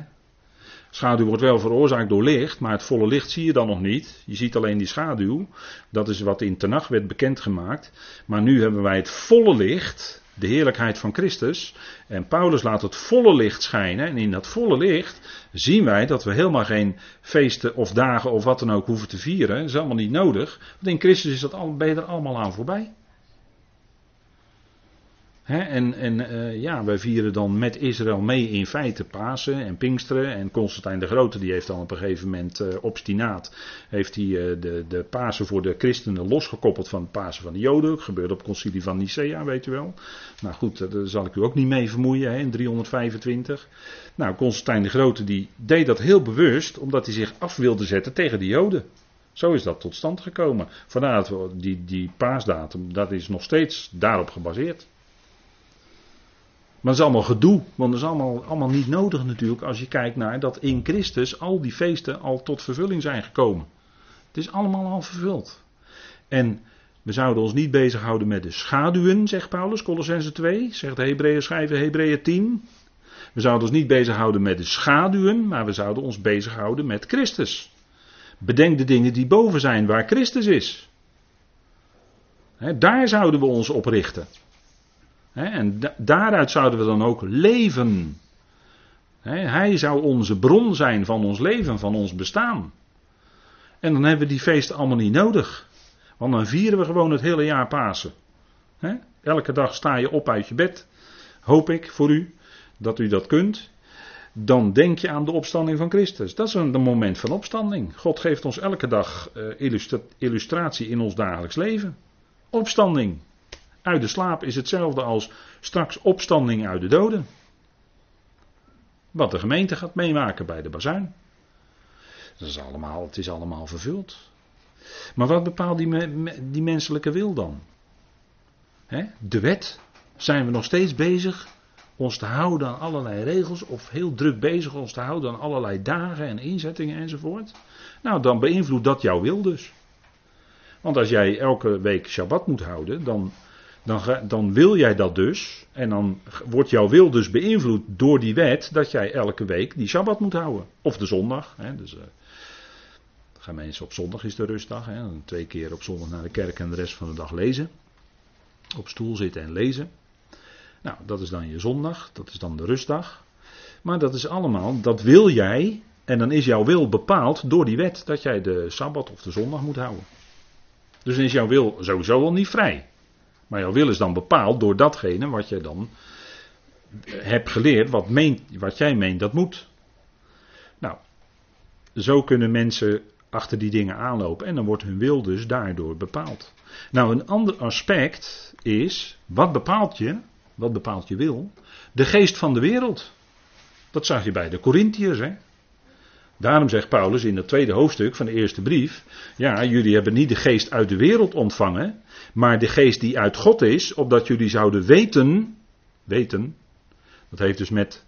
Schaduw wordt wel veroorzaakt door licht, maar het volle licht zie je dan nog niet. Je ziet alleen die schaduw. Dat is wat in Tenach werd bekendgemaakt. Maar nu hebben wij het volle licht de heerlijkheid van Christus. En Paulus laat het volle licht schijnen. En in dat volle licht zien wij dat we helemaal geen feesten of dagen of wat dan ook hoeven te vieren. Dat is allemaal niet nodig. Want in Christus is dat al, ben je er allemaal aan voorbij en en uh, ja, wij vieren dan met Israël mee in feite Pasen en Pinksteren. En Constantijn de Grote die heeft dan op een gegeven moment uh, obstinaat heeft hij, uh, de, de Pasen voor de christenen losgekoppeld van het Pasen van de Joden. Dat gebeurde op concilie van Nicea, weet u wel. Nou goed, daar zal ik u ook niet mee vermoeien in 325. Nou, Constantijn de Grote die deed dat heel bewust omdat hij zich af wilde zetten tegen de Joden. Zo is dat tot stand gekomen. Vandaar dat die, die paasdatum, dat is nog steeds daarop gebaseerd. Maar dat is allemaal gedoe, want dat is allemaal, allemaal niet nodig natuurlijk als je kijkt naar dat in Christus al die feesten al tot vervulling zijn gekomen. Het is allemaal al vervuld. En we zouden ons niet bezighouden met de schaduwen, zegt Paulus, Colossense 2, zegt de Hebreeën schrijver Hebreeën 10. We zouden ons niet bezighouden met de schaduwen, maar we zouden ons bezighouden met Christus. Bedenk de dingen die boven zijn, waar Christus is. daar zouden we ons op richten en daaruit zouden we dan ook leven. hij zou onze bron zijn van ons leven, van ons bestaan. En dan hebben we die feesten allemaal niet nodig. Want dan vieren we gewoon het hele jaar Pasen. Elke dag sta je op uit je bed. Hoop ik voor u dat u dat kunt. Dan denk je aan de opstanding van Christus. Dat is een, moment van opstanding. God geeft ons elke dag uh, illustratie in ons dagelijks leven. Opstanding. Uit de slaap is hetzelfde als straks opstanding uit de doden. Wat de gemeente gaat meemaken bij de bazuin. Dat is allemaal, het is allemaal vervuld. Maar wat bepaalt die, die menselijke wil dan? De wet. Zijn we nog steeds bezig ons te houden aan allerlei regels of heel druk bezig ons te houden aan allerlei dagen en inzettingen enzovoort? Nou, dan beïnvloedt dat jouw wil dus. Want als jij elke week Shabbat moet houden, dan, dan, dan wil jij dat dus. En dan wordt jouw wil dus beïnvloed door die wet dat jij elke week die Shabbat moet houden. Of de zondag. Hè, dus, uh, gaan mensen op zondag is de rustdag. Hè, twee keer op zondag naar de kerk en de rest van de dag lezen. Op stoel zitten en lezen. Nou, dat is dan je zondag, dat is dan de rustdag. Maar dat is allemaal, dat wil jij, en dan is jouw wil bepaald door die wet dat jij de sabbat of de zondag moet houden. Dus dan is jouw wil sowieso al niet vrij. Maar jouw wil is dan bepaald door datgene wat jij dan hebt geleerd, wat, wat jij meent dat moet. Nou, zo kunnen mensen achter die dingen aanlopen en dan wordt hun wil dus daardoor bepaald. Nou, een ander aspect is, wat bepaalt je? Wat bepaalt je wil? De geest van de wereld. Dat zag je bij de Corinthiërs. Hè? Daarom zegt Paulus in het tweede hoofdstuk van de eerste brief: Ja, jullie hebben niet de geest uit de wereld ontvangen, maar de geest die uit God is, opdat jullie zouden weten. Weten. Dat heeft dus met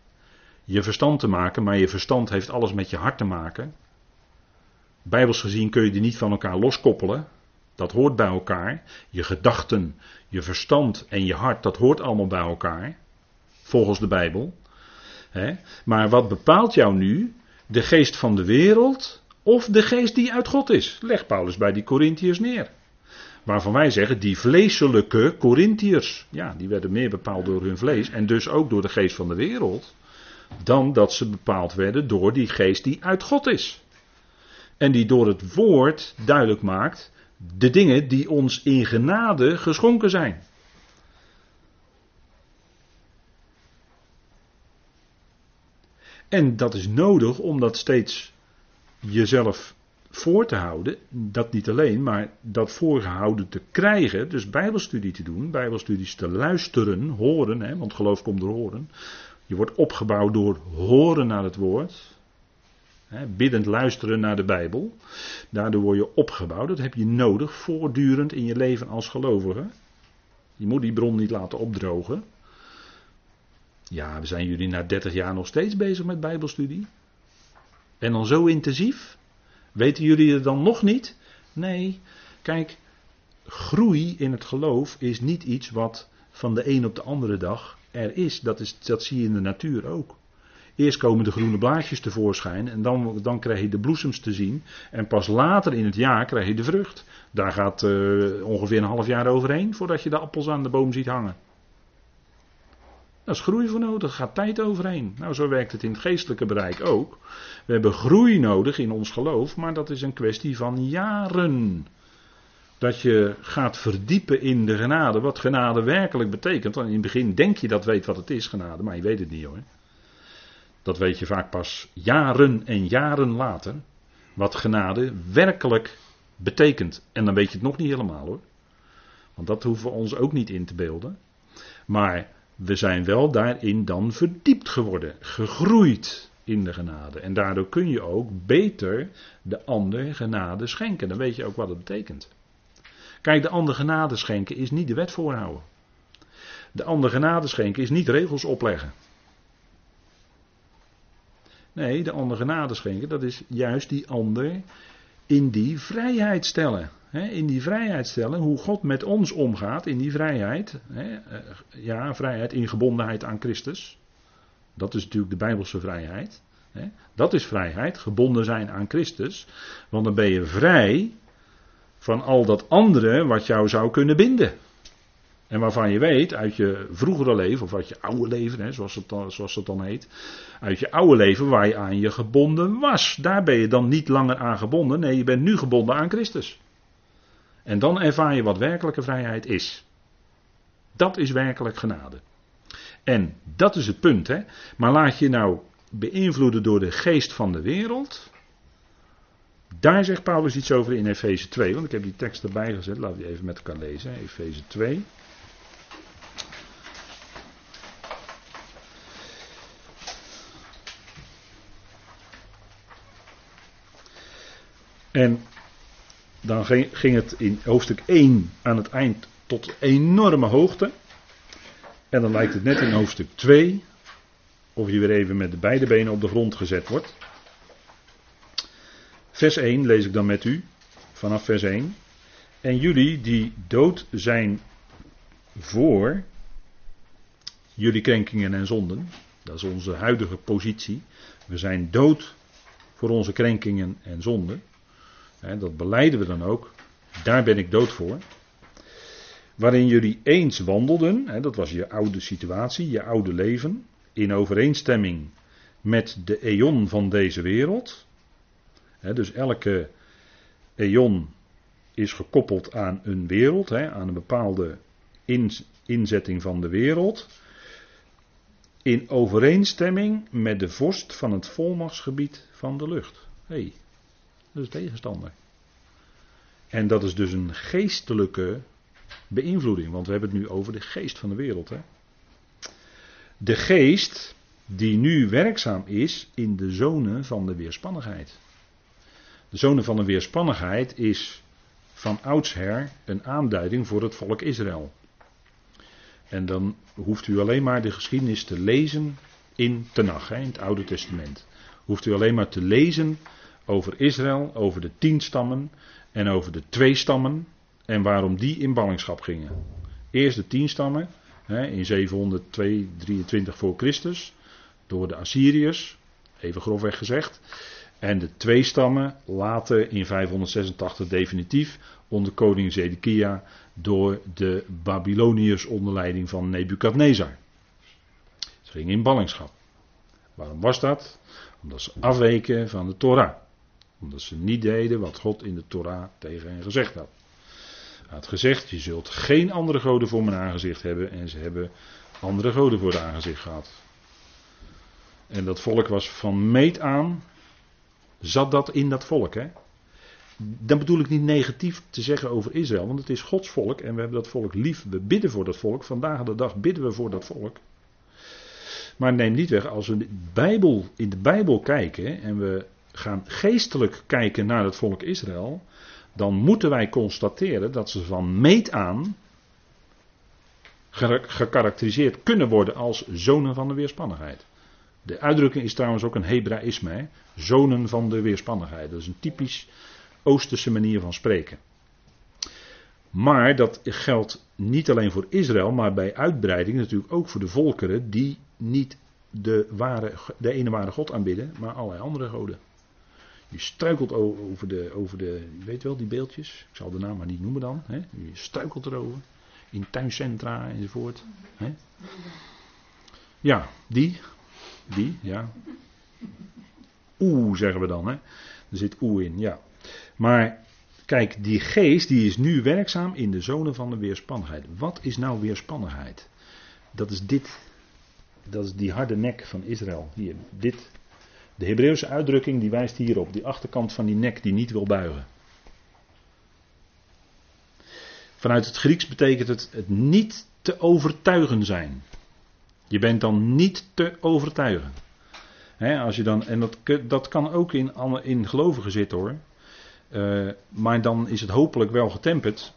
je verstand te maken, maar je verstand heeft alles met je hart te maken. Bijbels gezien kun je die niet van elkaar loskoppelen. Dat hoort bij elkaar. Je gedachten, je verstand en je hart, dat hoort allemaal bij elkaar. Volgens de Bijbel. Maar wat bepaalt jou nu? De geest van de wereld of de geest die uit God is? Leg Paulus bij die Corinthiërs neer. Waarvan wij zeggen, die vleeselijke Corinthiërs, ja, die werden meer bepaald door hun vlees en dus ook door de geest van de wereld, dan dat ze bepaald werden door die geest die uit God is. En die door het woord duidelijk maakt de dingen die ons in genade geschonken zijn. En dat is nodig om dat steeds jezelf voor te houden. Dat niet alleen, maar dat voorgehouden te krijgen. Dus Bijbelstudie te doen, Bijbelstudies te luisteren, horen, hè, want geloof komt door horen. Je wordt opgebouwd door horen naar het woord biddend luisteren naar de Bijbel. Daardoor word je opgebouwd. Dat heb je nodig voortdurend in je leven als gelovige. Je moet die bron niet laten opdrogen. Ja, we zijn jullie na 30 jaar nog steeds bezig met Bijbelstudie. En dan zo intensief. Weten jullie het dan nog niet? Nee, kijk, groei in het geloof is niet iets wat van de een op de andere dag er is. Dat, is, dat zie je in de natuur ook. Eerst komen de groene blaadjes tevoorschijn en dan, dan krijg je de bloesems te zien. En pas later in het jaar krijg je de vrucht. Daar gaat uh, ongeveer een half jaar overheen voordat je de appels aan de boom ziet hangen. Dat is groei voor nodig, gaat tijd overheen. Nou, zo werkt het in het geestelijke bereik ook. We hebben groei nodig in ons geloof, maar dat is een kwestie van jaren. Dat je gaat verdiepen in de genade, wat genade werkelijk betekent. Want in het begin denk je dat weet wat het is, genade, maar je weet het niet hoor. Dat weet je vaak pas jaren en jaren later. Wat genade werkelijk betekent. En dan weet je het nog niet helemaal hoor. Want dat hoeven we ons ook niet in te beelden. Maar we zijn wel daarin dan verdiept geworden. Gegroeid in de genade. En daardoor kun je ook beter de ander genade schenken. Dan weet je ook wat het betekent. Kijk, de ander genade schenken is niet de wet voorhouden. De ander genade schenken is niet regels opleggen. Nee, de ander genade schenken, dat is juist die ander in die vrijheid stellen. in die vrijheid stellen, hoe God met ons omgaat in die vrijheid. Eh, ja, vrijheid in gebondenheid aan Christus. Dat is natuurlijk de Bijbelse vrijheid. Dat is vrijheid, gebonden zijn aan Christus. Want dan ben je vrij van al dat andere wat jou zou kunnen binden. En waarvan je weet uit je vroegere leven, of uit je oude leven, hè, zoals, het dan, zoals het dan heet. Uit je oude leven waar je aan je gebonden was. Daar ben je dan niet langer aan gebonden. Nee, je bent nu gebonden aan Christus. En dan ervaar je wat werkelijke vrijheid is. Dat is werkelijk genade. En dat is het punt, hè. Maar laat je nou beïnvloeden door de geest van de wereld. Daar zegt Paulus iets over in Efeze 2, want ik heb die tekst erbij gezet. Laten we die even met elkaar lezen. Efeze 2. En dan ging het in hoofdstuk 1 aan het eind tot enorme hoogte. En dan lijkt het net in hoofdstuk 2 of je weer even met de beide benen op de grond gezet wordt. Vers 1 lees ik dan met u, vanaf vers 1. En jullie die dood zijn voor jullie krenkingen en zonden, dat is onze huidige positie. We zijn dood voor onze krenkingen en zonden. Dat beleiden we dan ook. Daar ben ik dood voor. Waarin jullie eens wandelden, dat was je oude situatie, je oude leven, in overeenstemming met de eon van deze wereld. dus elke eon is gekoppeld aan een wereld, aan een bepaalde inzetting van de wereld. In overeenstemming met de vorst van het volmachtsgebied van de lucht. Hey, is tegenstander. En dat is dus een geestelijke beïnvloeding, want we hebben het nu over de geest van de wereld. Hè? De geest die nu werkzaam is in de zone van de weerspannigheid. De zone van de weerspannigheid is van oudsher een aanduiding voor het volk Israël. En dan hoeft u alleen maar de geschiedenis te lezen in Tenach, in het Oude Testament. Hoeft u alleen maar te lezen over Israël, over de tien stammen en over de twee stammen en waarom die in ballingschap gingen. Eerst de tien stammen in 723 voor Christus door de Assyriërs, even grofweg gezegd. En de twee stammen later in 586 definitief onder koning Zedekia door de Babyloniërs onder leiding van Nebukadnezar. Ze gingen in ballingschap. Waarom was dat? Omdat ze afweken van de Torah. Omdat ze niet deden wat God in de Torah tegen hen gezegd had. Hij had gezegd, je zult geen andere goden voor mijn aangezicht hebben. En ze hebben andere goden voor het aangezicht gehad. En dat volk was van meet aan, zat dat in dat volk. Hè? Dan bedoel ik niet negatief te zeggen over Israël, want het is Gods volk en we hebben dat volk lief. We bidden voor dat volk. Vandaag de dag bidden we voor dat volk. Maar neem niet weg, als we Bijbel, in de Bijbel kijken en we gaan geestelijk kijken naar het volk Israël, dan moeten wij constateren dat ze van meet aan gekarakteriseerd kunnen worden als zonen van de weerspannigheid. De uitdrukking is trouwens ook een Hebraïsme, zonen van de weerspannigheid. Dat is een typisch Oosterse manier van spreken. Maar dat geldt niet alleen voor Israël, maar bij uitbreiding natuurlijk ook voor de volkeren die niet de, ware, de ene ware God aanbidden, maar allerlei andere goden. Je struikelt over de, over de, weet wel, die beeldjes. Ik zal de naam maar niet noemen dan. Hè? Je struikelt erover. In tuincentra enzovoort. Hè? Ja, die. Die, ja. Oeh, zeggen we dan. Hè? Er zit oeh in, ja. Maar kijk, die geest die is nu werkzaam in de zone van de weerspannigheid. Wat is nou weerspannigheid? Dat is dit. Dat is die harde nek van Israël. Hier, dit de Hebreeuwse uitdrukking die wijst hierop, die achterkant van die nek die niet wil buigen. Vanuit het Grieks betekent het het niet te overtuigen zijn. Je bent dan niet te overtuigen. als je dan, en dat, dat kan ook in, in gelovigen zitten hoor. Uh, maar dan is het hopelijk wel getemperd.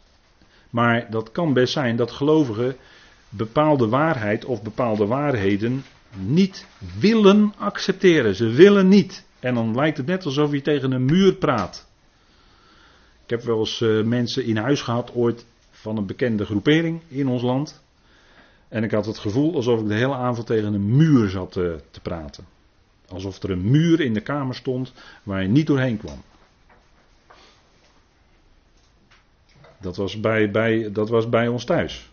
Maar dat kan best zijn dat gelovigen bepaalde waarheid of bepaalde waarheden niet willen accepteren. Ze willen niet. En dan lijkt het net alsof je tegen een muur praat. Ik heb wel eens uh, mensen in huis gehad ooit van een bekende groepering in ons land. En ik had het gevoel alsof ik de hele avond tegen een muur zat uh, te praten. Alsof er een muur in de kamer stond waar je niet doorheen kwam. Dat was bij, bij, dat was bij ons thuis.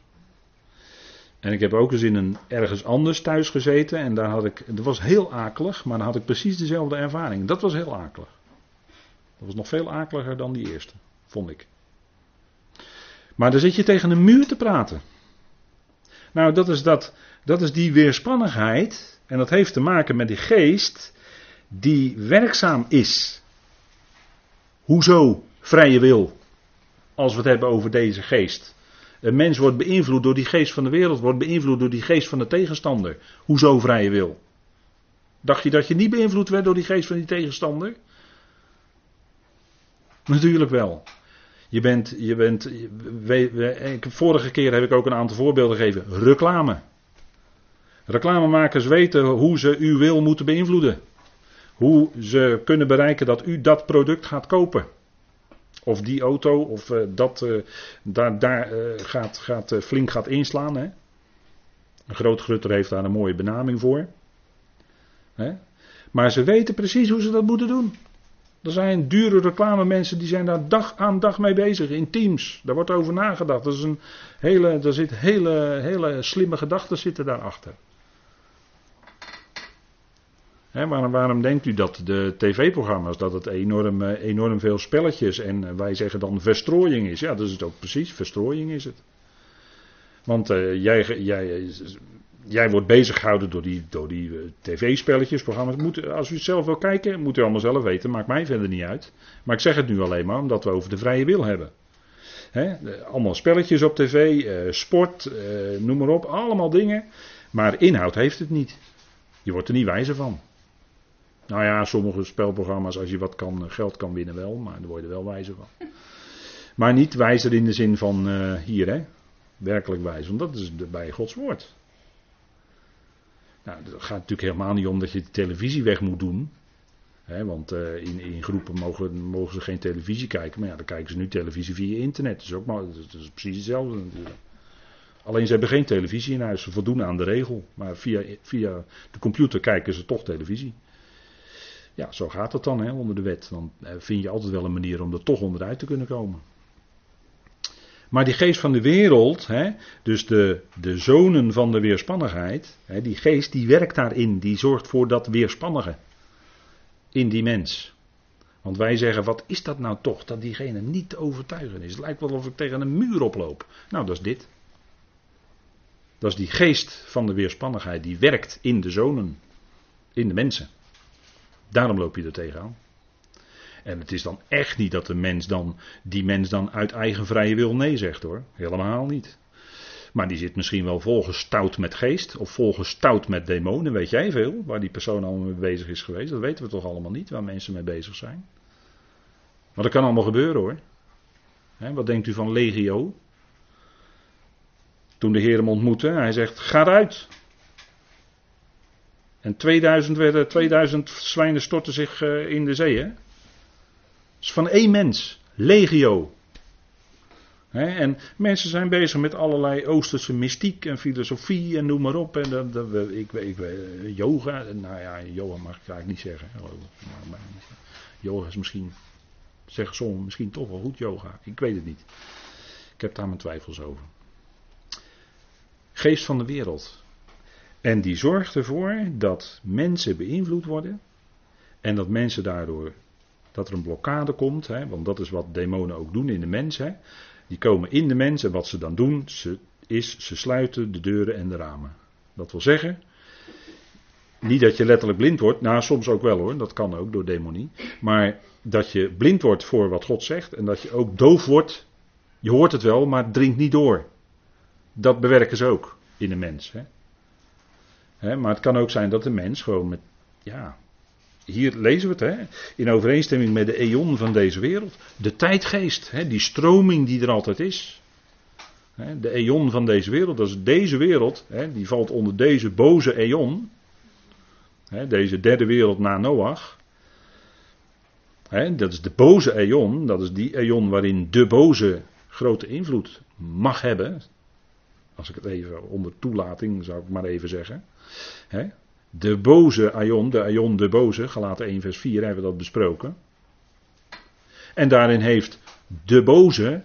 En ik heb ook eens in een ergens anders thuis gezeten en daar had ik, dat was heel akelig, maar dan had ik precies dezelfde ervaring. Dat was heel akelig. Dat was nog veel akeliger dan die eerste, vond ik. Maar dan zit je tegen een muur te praten. Nou, dat is, dat, dat is die weerspannigheid. En dat heeft te maken met die geest die werkzaam is. Hoezo vrije wil? Als we het hebben over deze geest. Een mens wordt beïnvloed door die geest van de wereld, wordt beïnvloed door die geest van de tegenstander. Hoezo vrije wil? Dacht je dat je niet beïnvloed werd door die geest van die tegenstander? Natuurlijk wel. Je bent, je bent, vorige keer heb ik ook een aantal voorbeelden gegeven. Reclame. Reclamemakers weten hoe ze uw wil moeten beïnvloeden. Hoe ze kunnen bereiken dat u dat product gaat kopen. Of die auto, of uh, dat uh, daar, daar uh, gaat, gaat, flink gaat inslaan. Hè? Een groot grutter heeft daar een mooie benaming voor. Hè? Maar ze weten precies hoe ze dat moeten doen. Er zijn dure reclame mensen die zijn daar dag aan dag mee bezig in teams. Daar wordt over nagedacht. Dat is een hele, zit hele, hele slimme gedachten zitten daarachter. Waarom, waarom, denkt u dat de tv-programma's, dat het enorm, eh, enorm veel spelletjes en eh, wij zeggen dan verstrooiing is? Ja, dat is het ook precies, verstrooiing is het. Want uh, jij, jij, jij wordt bezig gehouden door die, door die tv-spelletjes, programma's. Als u het zelf wil kijken, moet u allemaal zelf weten, maakt mij verder niet uit. Maar ik zeg het nu alleen maar omdat we over de vrije wil hebben. allemaal spelletjes op tv, sport, noem maar op, allemaal dingen. Maar inhoud heeft het niet. Je wordt er niet wijzer van. Nou ja, sommige spelprogramma's, als je wat kan, eh, geld kan winnen wel, maar daar word je er wel wijzer van. Maar niet wijzer in de zin van uh, hier, hè. Werkelijk wijzer, want dat is bij Gods woord. Nou, het gaat natuurlijk helemaal niet om dat je de televisie weg moet doen. Hè, want uh, in, in, groepen mogen, mogen, ze geen televisie kijken. Maar ja, dan kijken ze nu televisie via internet. Dat is, ook maar, dat is precies hetzelfde natuurlijk. Alleen ze hebben geen televisie in huis. Ze voldoen aan de regel. Maar via, via de computer kijken ze toch televisie. Ja, zo gaat het dan hè, onder de wet. Dan eh, vind je altijd wel een manier om er toch onderuit te kunnen komen. Maar die geest van de wereld, hè, dus de, de zonen van de weerspannigheid, hè, die geest die werkt daarin, die zorgt voor dat weerspannige in die mens. Want wij zeggen, wat is dat nou toch, dat diegene niet te overtuigen is. Het lijkt wel of ik tegen een muur oploop. Nou, dat is dit. Dat is die geest van de weerspannigheid, die werkt in de zonen, in de mensen. Daarom loop je er tegenaan. En het is dan echt niet dat de mens dan, die mens dan uit eigen vrije wil nee zegt hoor. Helemaal niet. Maar die zit misschien wel volgestouwd met geest of volgestouwd met demonen. Weet jij veel waar die persoon allemaal mee bezig is geweest? Dat weten we toch allemaal niet waar mensen mee bezig zijn. Maar dat kan allemaal gebeuren hoor. wat denkt u van Legio? Toen de Heer hem ontmoette, hij zegt: Ga eruit. En 2000, werden, 2000 zwijnen stortten zich uh, in de zee. Hè? is van één mens. Legio. en mensen zijn bezig met allerlei Oosterse mystiek en filosofie en noem maar op. En ik, ik, ik, yoga, nou ja, yoga mag ik eigenlijk niet zeggen. Yoga is misschien, zeggen sommigen, misschien toch wel goed yoga. Ik weet het niet. Ik heb daar mijn twijfels over. Geest van de wereld. En die zorgt ervoor dat mensen beïnvloed worden. En dat mensen daardoor, dat er een blokkade komt. Hè, want dat is wat demonen ook doen in de mens. Hè. Die komen in de mens en wat ze dan doen, ze, is ze sluiten de deuren en de ramen. Dat wil zeggen, niet dat je letterlijk blind wordt, nou soms ook wel hoor, dat kan ook door demonie. Maar dat je blind wordt voor wat God zegt en dat je ook doof wordt. Je hoort het wel, maar het dringt niet door. Dat bewerken ze ook in de mens. Hè maar het kan ook zijn dat de mens gewoon met, ja, hier lezen we het, in overeenstemming met de eon van deze wereld. De tijdgeest, die stroming die er altijd is. De eon van deze wereld, dat is deze wereld, die valt onder deze boze eon. Deze derde wereld na Noach. Dat is de boze eon, dat is die eon waarin de boze grote invloed mag hebben. Als ik het even onder toelating zou ik maar even zeggen. De boze Aion, de Aion de boze, gelaten 1 vers 4 hebben we dat besproken. En daarin heeft de boze,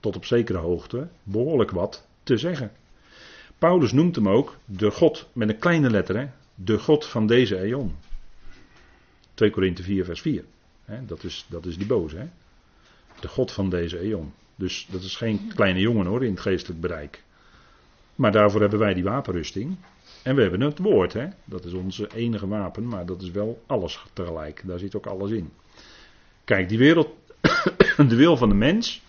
tot op zekere hoogte, behoorlijk wat te zeggen. Paulus noemt hem ook de God, met een kleine letter, de God van deze Aion. 2 Korinthe 4 vers 4. dat, is, dat is die boze. Hè? De God van deze Aion. Dus dat is geen kleine jongen hoor in het geestelijk bereik. Maar daarvoor hebben wij die wapenrusting. En we hebben het woord, hè? dat is onze enige wapen, maar dat is wel alles tegelijk. Daar zit ook alles in. Kijk, die wereld, de wil van de mens,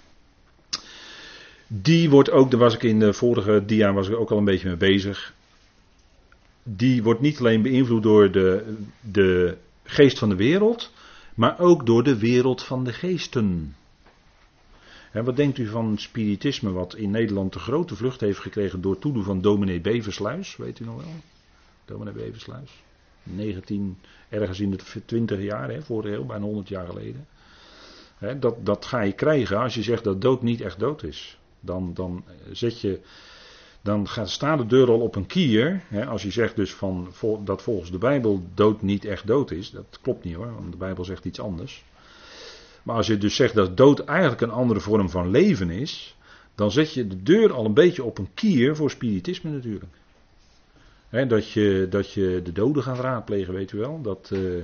die wordt ook, daar was ik in de vorige dia was ik ook al een beetje mee bezig. Die wordt niet alleen beïnvloed door de, de geest van de wereld, maar ook door de wereld van de geesten. En wat denkt u van spiritisme, wat in Nederland de grote vlucht heeft gekregen door toedoen van dominee Beversluis? Weet u nog wel? Dominee Beversluis. 19, ergens in de 20 jaar, hè, vorige eeuw, bijna 100 jaar geleden. Dat, dat ga je krijgen als je zegt dat dood niet echt dood is. Dan, dan zet je. Dan gaat, staat de deur al op een kier. Hè, als je zegt dus van, dat volgens de Bijbel dood niet echt dood is. Dat klopt niet hoor, want de Bijbel zegt iets anders. Maar als je dus zegt dat dood eigenlijk een andere vorm van leven is, dan zet je de deur al een beetje op een kier voor spiritisme natuurlijk. dat, je, dat je de doden gaat raadplegen, weet u wel. Dat uh,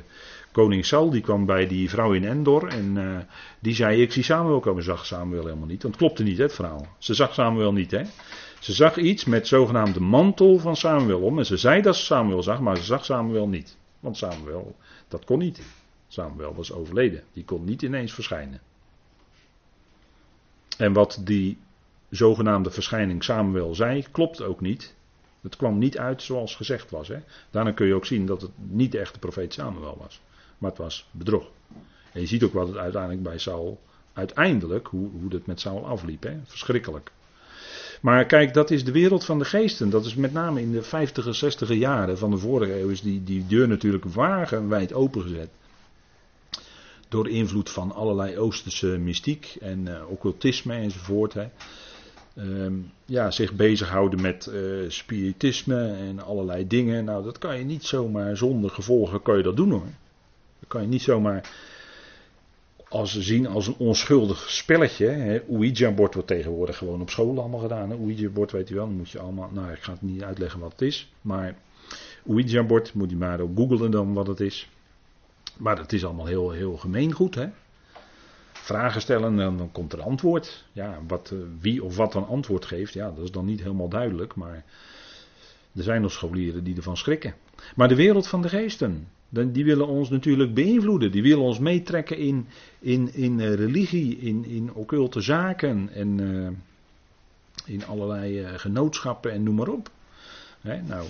koning Saul die kwam bij die vrouw in Endor en uh, die zei: Ik zie Samuel komen. Zag Samuel helemaal niet. Want het klopte niet, hè, het verhaal. Ze zag Samuel niet, hè. Ze zag iets met zogenaamde mantel van Samuel om. En ze zei dat ze Samuel zag, maar ze zag Samuel niet. Want Samuel, dat kon niet. Samuel was overleden. Die kon niet ineens verschijnen. En wat die zogenaamde verschijning Samuel zei, klopt ook niet. Het kwam niet uit zoals gezegd was. Hè. Daarna kun je ook zien dat het niet de echte profeet Samuel was. Maar het was bedrog. En je ziet ook wat het uiteindelijk bij Saul, uiteindelijk, hoe, hoe het met Saul afliep. Hè. Verschrikkelijk. Maar kijk, dat is de wereld van de geesten. Dat is met name in de 50 60 jaren van de vorige eeuw is die, die deur natuurlijk wagenwijd opengezet door invloed van allerlei Oosterse mystiek en uh, occultisme enzovoort. Hè. Ehm, ja, zich bezighouden met uh, spiritisme en allerlei dingen. Nou, dat kan je niet zomaar zonder gevolgen kan je dat doen hoor. Dat kan je niet zomaar als zien als een onschuldig spelletje. Ouija-bord wordt tegenwoordig gewoon op school allemaal gedaan. Ouija-bord weet je wel, dan moet je allemaal. Nou, ik ga het niet uitleggen wat het is. Maar Ouija-bord moet je maar ook googlen dan wat het is. Maar het is allemaal heel, heel gemeengoed. Hè? Vragen stellen en dan komt er antwoord. Ja, wat, eh, wie of wat dan antwoord geeft, ja, dat is dan niet helemaal duidelijk. Maar er zijn nog scholieren die ervan schrikken. Maar de wereld van de geesten, die willen ons natuurlijk beïnvloeden. Die willen ons meetrekken in, in, in eh, religie, in, in occulte zaken en uh, in allerlei genootschappen en noem maar op. nou,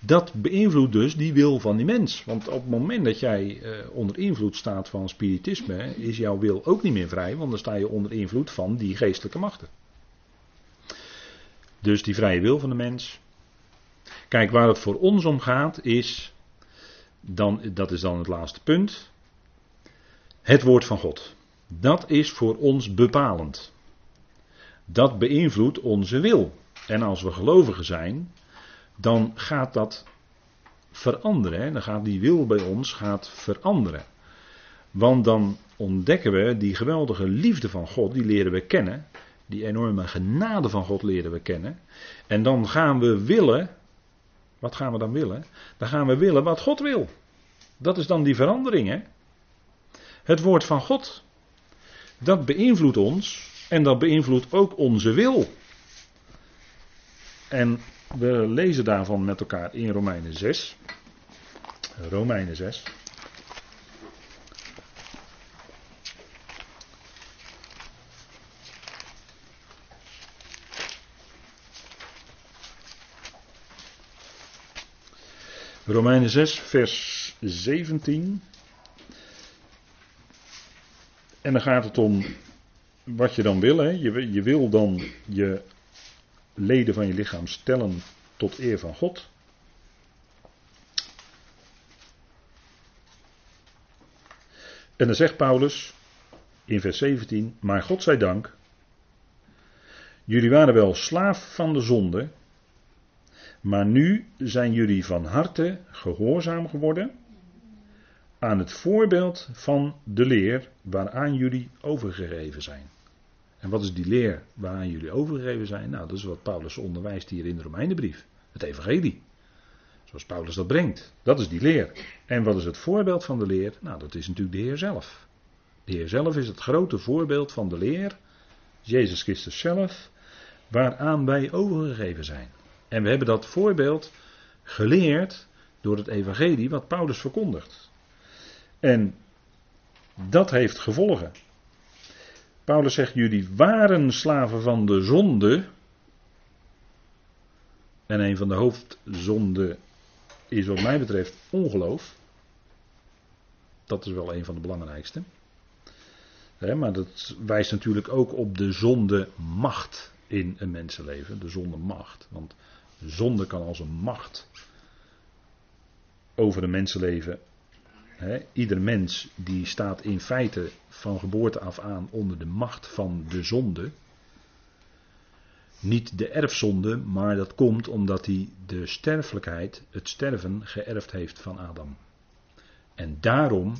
dat beïnvloedt dus die wil van die mens. Want op het moment dat jij eh, onder invloed staat van spiritisme, is jouw wil ook niet meer vrij, want dan sta je onder invloed van die geestelijke machten. Dus die vrije wil van de mens. Kijk, waar het voor ons om gaat, is, dan, dat is dan het laatste punt, het woord van God. Dat is voor ons bepalend. Dat beïnvloedt onze wil. En als we gelovigen zijn, dan gaat dat veranderen. Hè? Dan gaat die wil bij ons gaat veranderen. Want dan ontdekken we die geweldige liefde van God, die leren we kennen. Die enorme genade van God leren we kennen. En dan gaan we willen. Wat gaan we dan willen? Dan gaan we willen wat God wil. Dat is dan die verandering. Hè? Het woord van God. Dat beïnvloedt ons. En dat beïnvloedt ook onze wil. En we lezen daarvan met elkaar in Romeinen 6. Romeinen 6. Romeinen 6, vers 17. En dan gaat het om wat je dan wil. Hè. Je, je wil dan je leden van je lichaam stellen tot eer van God. En dan zegt Paulus in vers 17: Maar God zij dank, jullie waren wel slaaf van de zonde, maar nu zijn jullie van harte gehoorzaam geworden aan het voorbeeld van de leer waaraan jullie overgegeven zijn. En wat is die leer waaraan jullie overgegeven zijn? Nou, dat is wat Paulus onderwijst hier in de Romeinenbrief. Het evangelie. Zoals Paulus dat brengt. Dat is die leer. En wat is het voorbeeld van de leer? Nou, dat is natuurlijk de Heer zelf. De Heer zelf is het grote voorbeeld van de leer Jezus Christus zelf, waaraan wij overgegeven zijn. En we hebben dat voorbeeld geleerd door het evangelie wat Paulus verkondigt. En dat heeft gevolgen. Paulus zegt: Jullie waren slaven van de zonde. En een van de hoofdzonden is, wat mij betreft, ongeloof. Dat is wel een van de belangrijkste. maar dat wijst natuurlijk ook op de zonde macht in een mensenleven. De zonde macht. Want zonde kan als een macht over een mensenleven Ieder mens die staat in feite van geboorte af aan onder de macht van de zonde. Niet de erfzonde, maar dat komt omdat hij de sterfelijkheid, het sterven, geërfd heeft van Adam. En daarom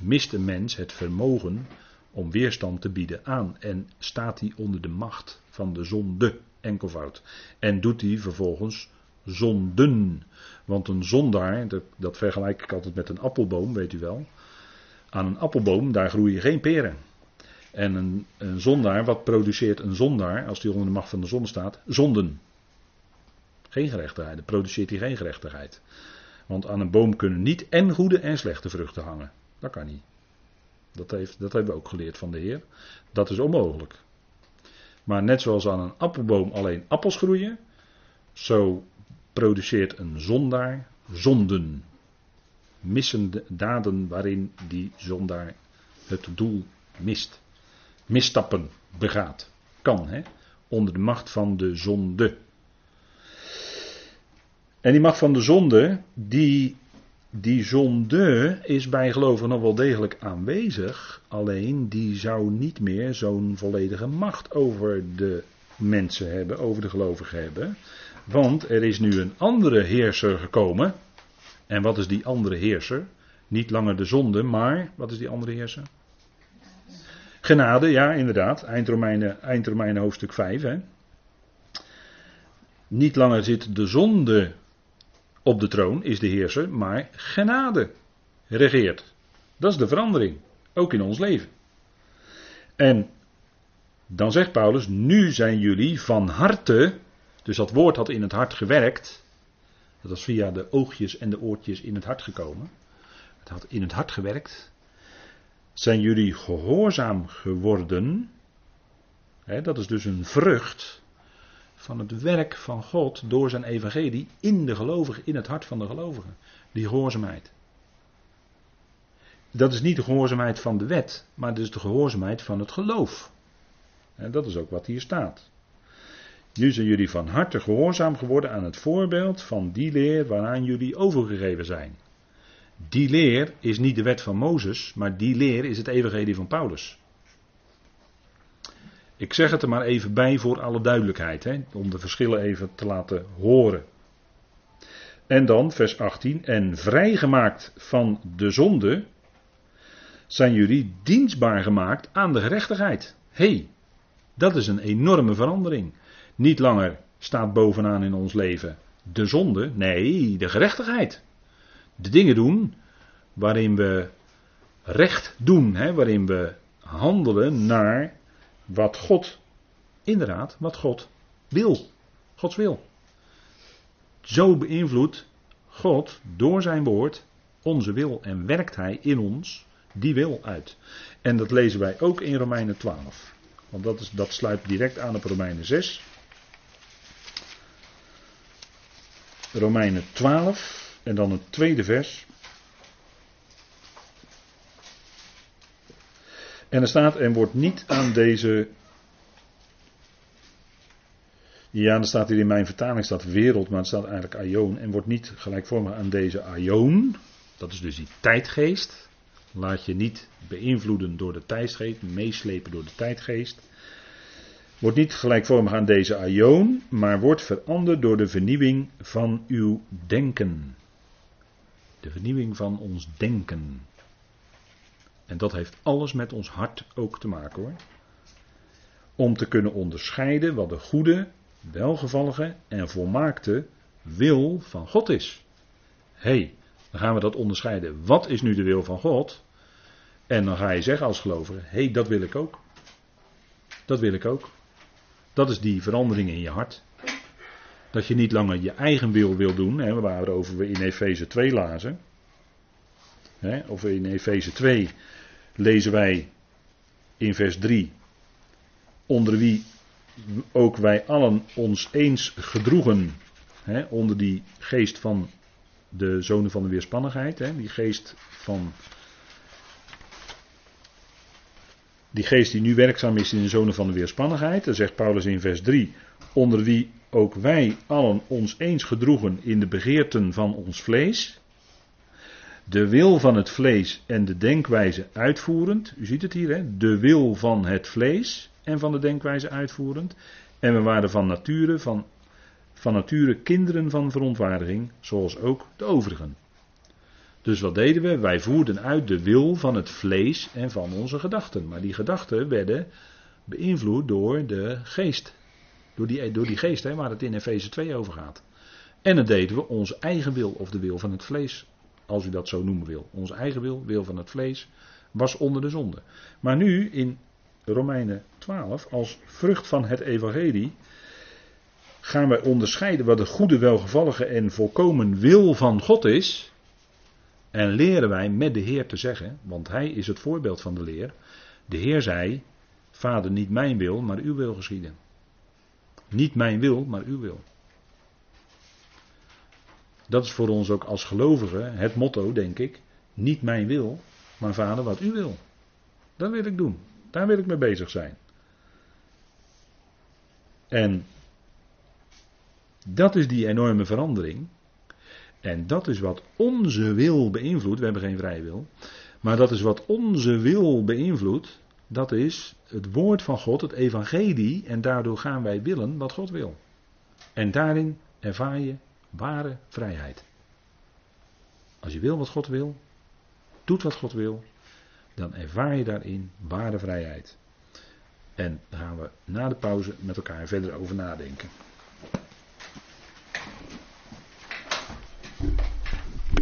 mist een mens het vermogen om weerstand te bieden aan en staat hij onder de macht van de zonde, enkelvoud. En doet hij vervolgens zonden. Want een zondaar, dat, vergelijk ik altijd met een appelboom, weet u wel. Aan een appelboom, daar groeien geen peren. En een, een zondaar, wat produceert een zondaar, als die onder de macht van de zon staat? Zonden. Geen gerechtigheid, dan produceert hij geen gerechtigheid. Want aan een boom kunnen niet en goede en slechte vruchten hangen. Dat kan niet. Dat, heeft, dat hebben we ook geleerd van de Heer. Dat is onmogelijk. Maar net zoals aan een appelboom alleen appels groeien, zo produceert een zondaar zonden. Missende daden waarin die zondaar het doel mist. Misstappen begaat. Kan, hè? Onder de macht van de zonde. En die macht van de zonde, die, die zonde is bij gelovigen nog wel degelijk aanwezig. Alleen die zou niet meer zo'n volledige macht over de mensen hebben, over de gelovigen hebben. Want er is nu een andere heerser gekomen. En wat is die andere heerser? Niet langer de zonde, maar wat is die andere heerser? Genade, ja, inderdaad. Eindromeinen, Eindromeinen hoofdstuk 5. Hè. Niet langer zit de zonde op de troon, is de heerser, maar genade regeert. Dat is de verandering, ook in ons leven. En dan zegt Paulus: Nu zijn jullie van harte dus dat woord had in het hart gewerkt. Dat was via de oogjes en de oortjes in het hart gekomen. Het had in het hart gewerkt. Zijn jullie gehoorzaam geworden? dat is dus een vrucht van het werk van God door zijn evangelie in de gelovigen, in het hart van de gelovigen. Die gehoorzaamheid. Dat is niet de gehoorzaamheid van de wet, maar het is de gehoorzaamheid van het geloof. En dat is ook wat hier staat. Nu zijn jullie van harte gehoorzaam geworden aan het voorbeeld van die leer waaraan jullie overgegeven zijn. Die leer is niet de wet van Mozes, maar die leer is het evangelie van Paulus. Ik zeg het er maar even bij voor alle duidelijkheid, hè, om de verschillen even te laten horen. En dan vers 18, en vrijgemaakt van de zonde zijn jullie dienstbaar gemaakt aan de gerechtigheid. Hey, dat is een enorme verandering. Niet langer staat bovenaan in ons leven de zonde, nee, de gerechtigheid. De dingen doen waarin we recht doen, hè, waarin we handelen naar wat God, inderdaad, wat God wil. Gods wil. Zo beïnvloedt God door zijn woord onze wil en werkt hij in ons die wil uit. En dat lezen wij ook in Romeinen 12. Want dat, is, dat sluit direct aan op Romeinen 6. Romeinen 12 en dan het tweede vers. En er staat, en wordt niet aan deze. Ja, er staat hier in mijn vertaling staat wereld, maar het staat eigenlijk aion. En wordt niet gelijkvormig aan deze aion. Dat is dus die tijdgeest. Laat je niet beïnvloeden door de tijdgeest, meeslepen door de tijdgeest. Wordt niet gelijkvormig aan deze aion, maar wordt veranderd door de vernieuwing van uw denken. De vernieuwing van ons denken. En dat heeft alles met ons hart ook te maken hoor. Om te kunnen onderscheiden wat de goede, welgevallige en volmaakte wil van God is. Hé, hey, dan gaan we dat onderscheiden. Wat is nu de wil van God? En dan ga je zeggen als gelovige: hé, hey, dat wil ik ook. Dat wil ik ook. Dat is die verandering in je hart. Dat je niet langer je eigen wil wil doen, hè, waarover we in Efeze 2 lazen. Hè, of in Efeze 2 lezen wij in vers 3. Onder wie ook wij allen ons eens gedroegen. Hè, onder die geest van de zonen van de weerspannigheid. Hè, die geest van. Die geest die nu werkzaam is in de zonen van de weerspannigheid. Dan zegt Paulus in vers 3. Onder wie ook wij allen ons eens gedroegen in de begeerten van ons vlees. De wil van het vlees en de denkwijze uitvoerend. U ziet het hier, hè? De wil van het vlees en van de denkwijze uitvoerend. En we waren van nature, van, van nature kinderen van verontwaardiging, zoals ook de overigen. Dus wat deden we? Wij voerden uit de wil van het vlees en van onze gedachten. Maar die gedachten werden beïnvloed door de geest. Door die, door die geest hè, waar het in Efeze 2 over gaat. En dat deden we onze eigen wil of de wil van het vlees. Als u dat zo noemen wil. Onze eigen wil, wil van het vlees, was onder de zonde. Maar nu in Romeinen 12, als vrucht van het evangelie, gaan wij onderscheiden wat de goede, welgevallige en volkomen wil van God is. En leren wij met de Heer te zeggen, want Hij is het voorbeeld van de leer. De Heer zei, Vader, niet mijn wil, maar uw wil geschieden. Niet mijn wil, maar uw wil. Dat is voor ons ook als gelovigen het motto, denk ik. Niet mijn wil, maar vader, wat u wil. Dat wil ik doen. Daar wil ik mee bezig zijn. En dat is die enorme verandering. En dat is wat onze wil beïnvloedt. We hebben geen vrije wil. Maar dat is wat onze wil beïnvloedt. Dat is het woord van God, het evangelie. En daardoor gaan wij willen wat God wil. En daarin ervaar je ware vrijheid. Als je wil wat God wil, doet wat God wil, dan ervaar je daarin ware vrijheid. En daar gaan we na de pauze met elkaar verder over nadenken.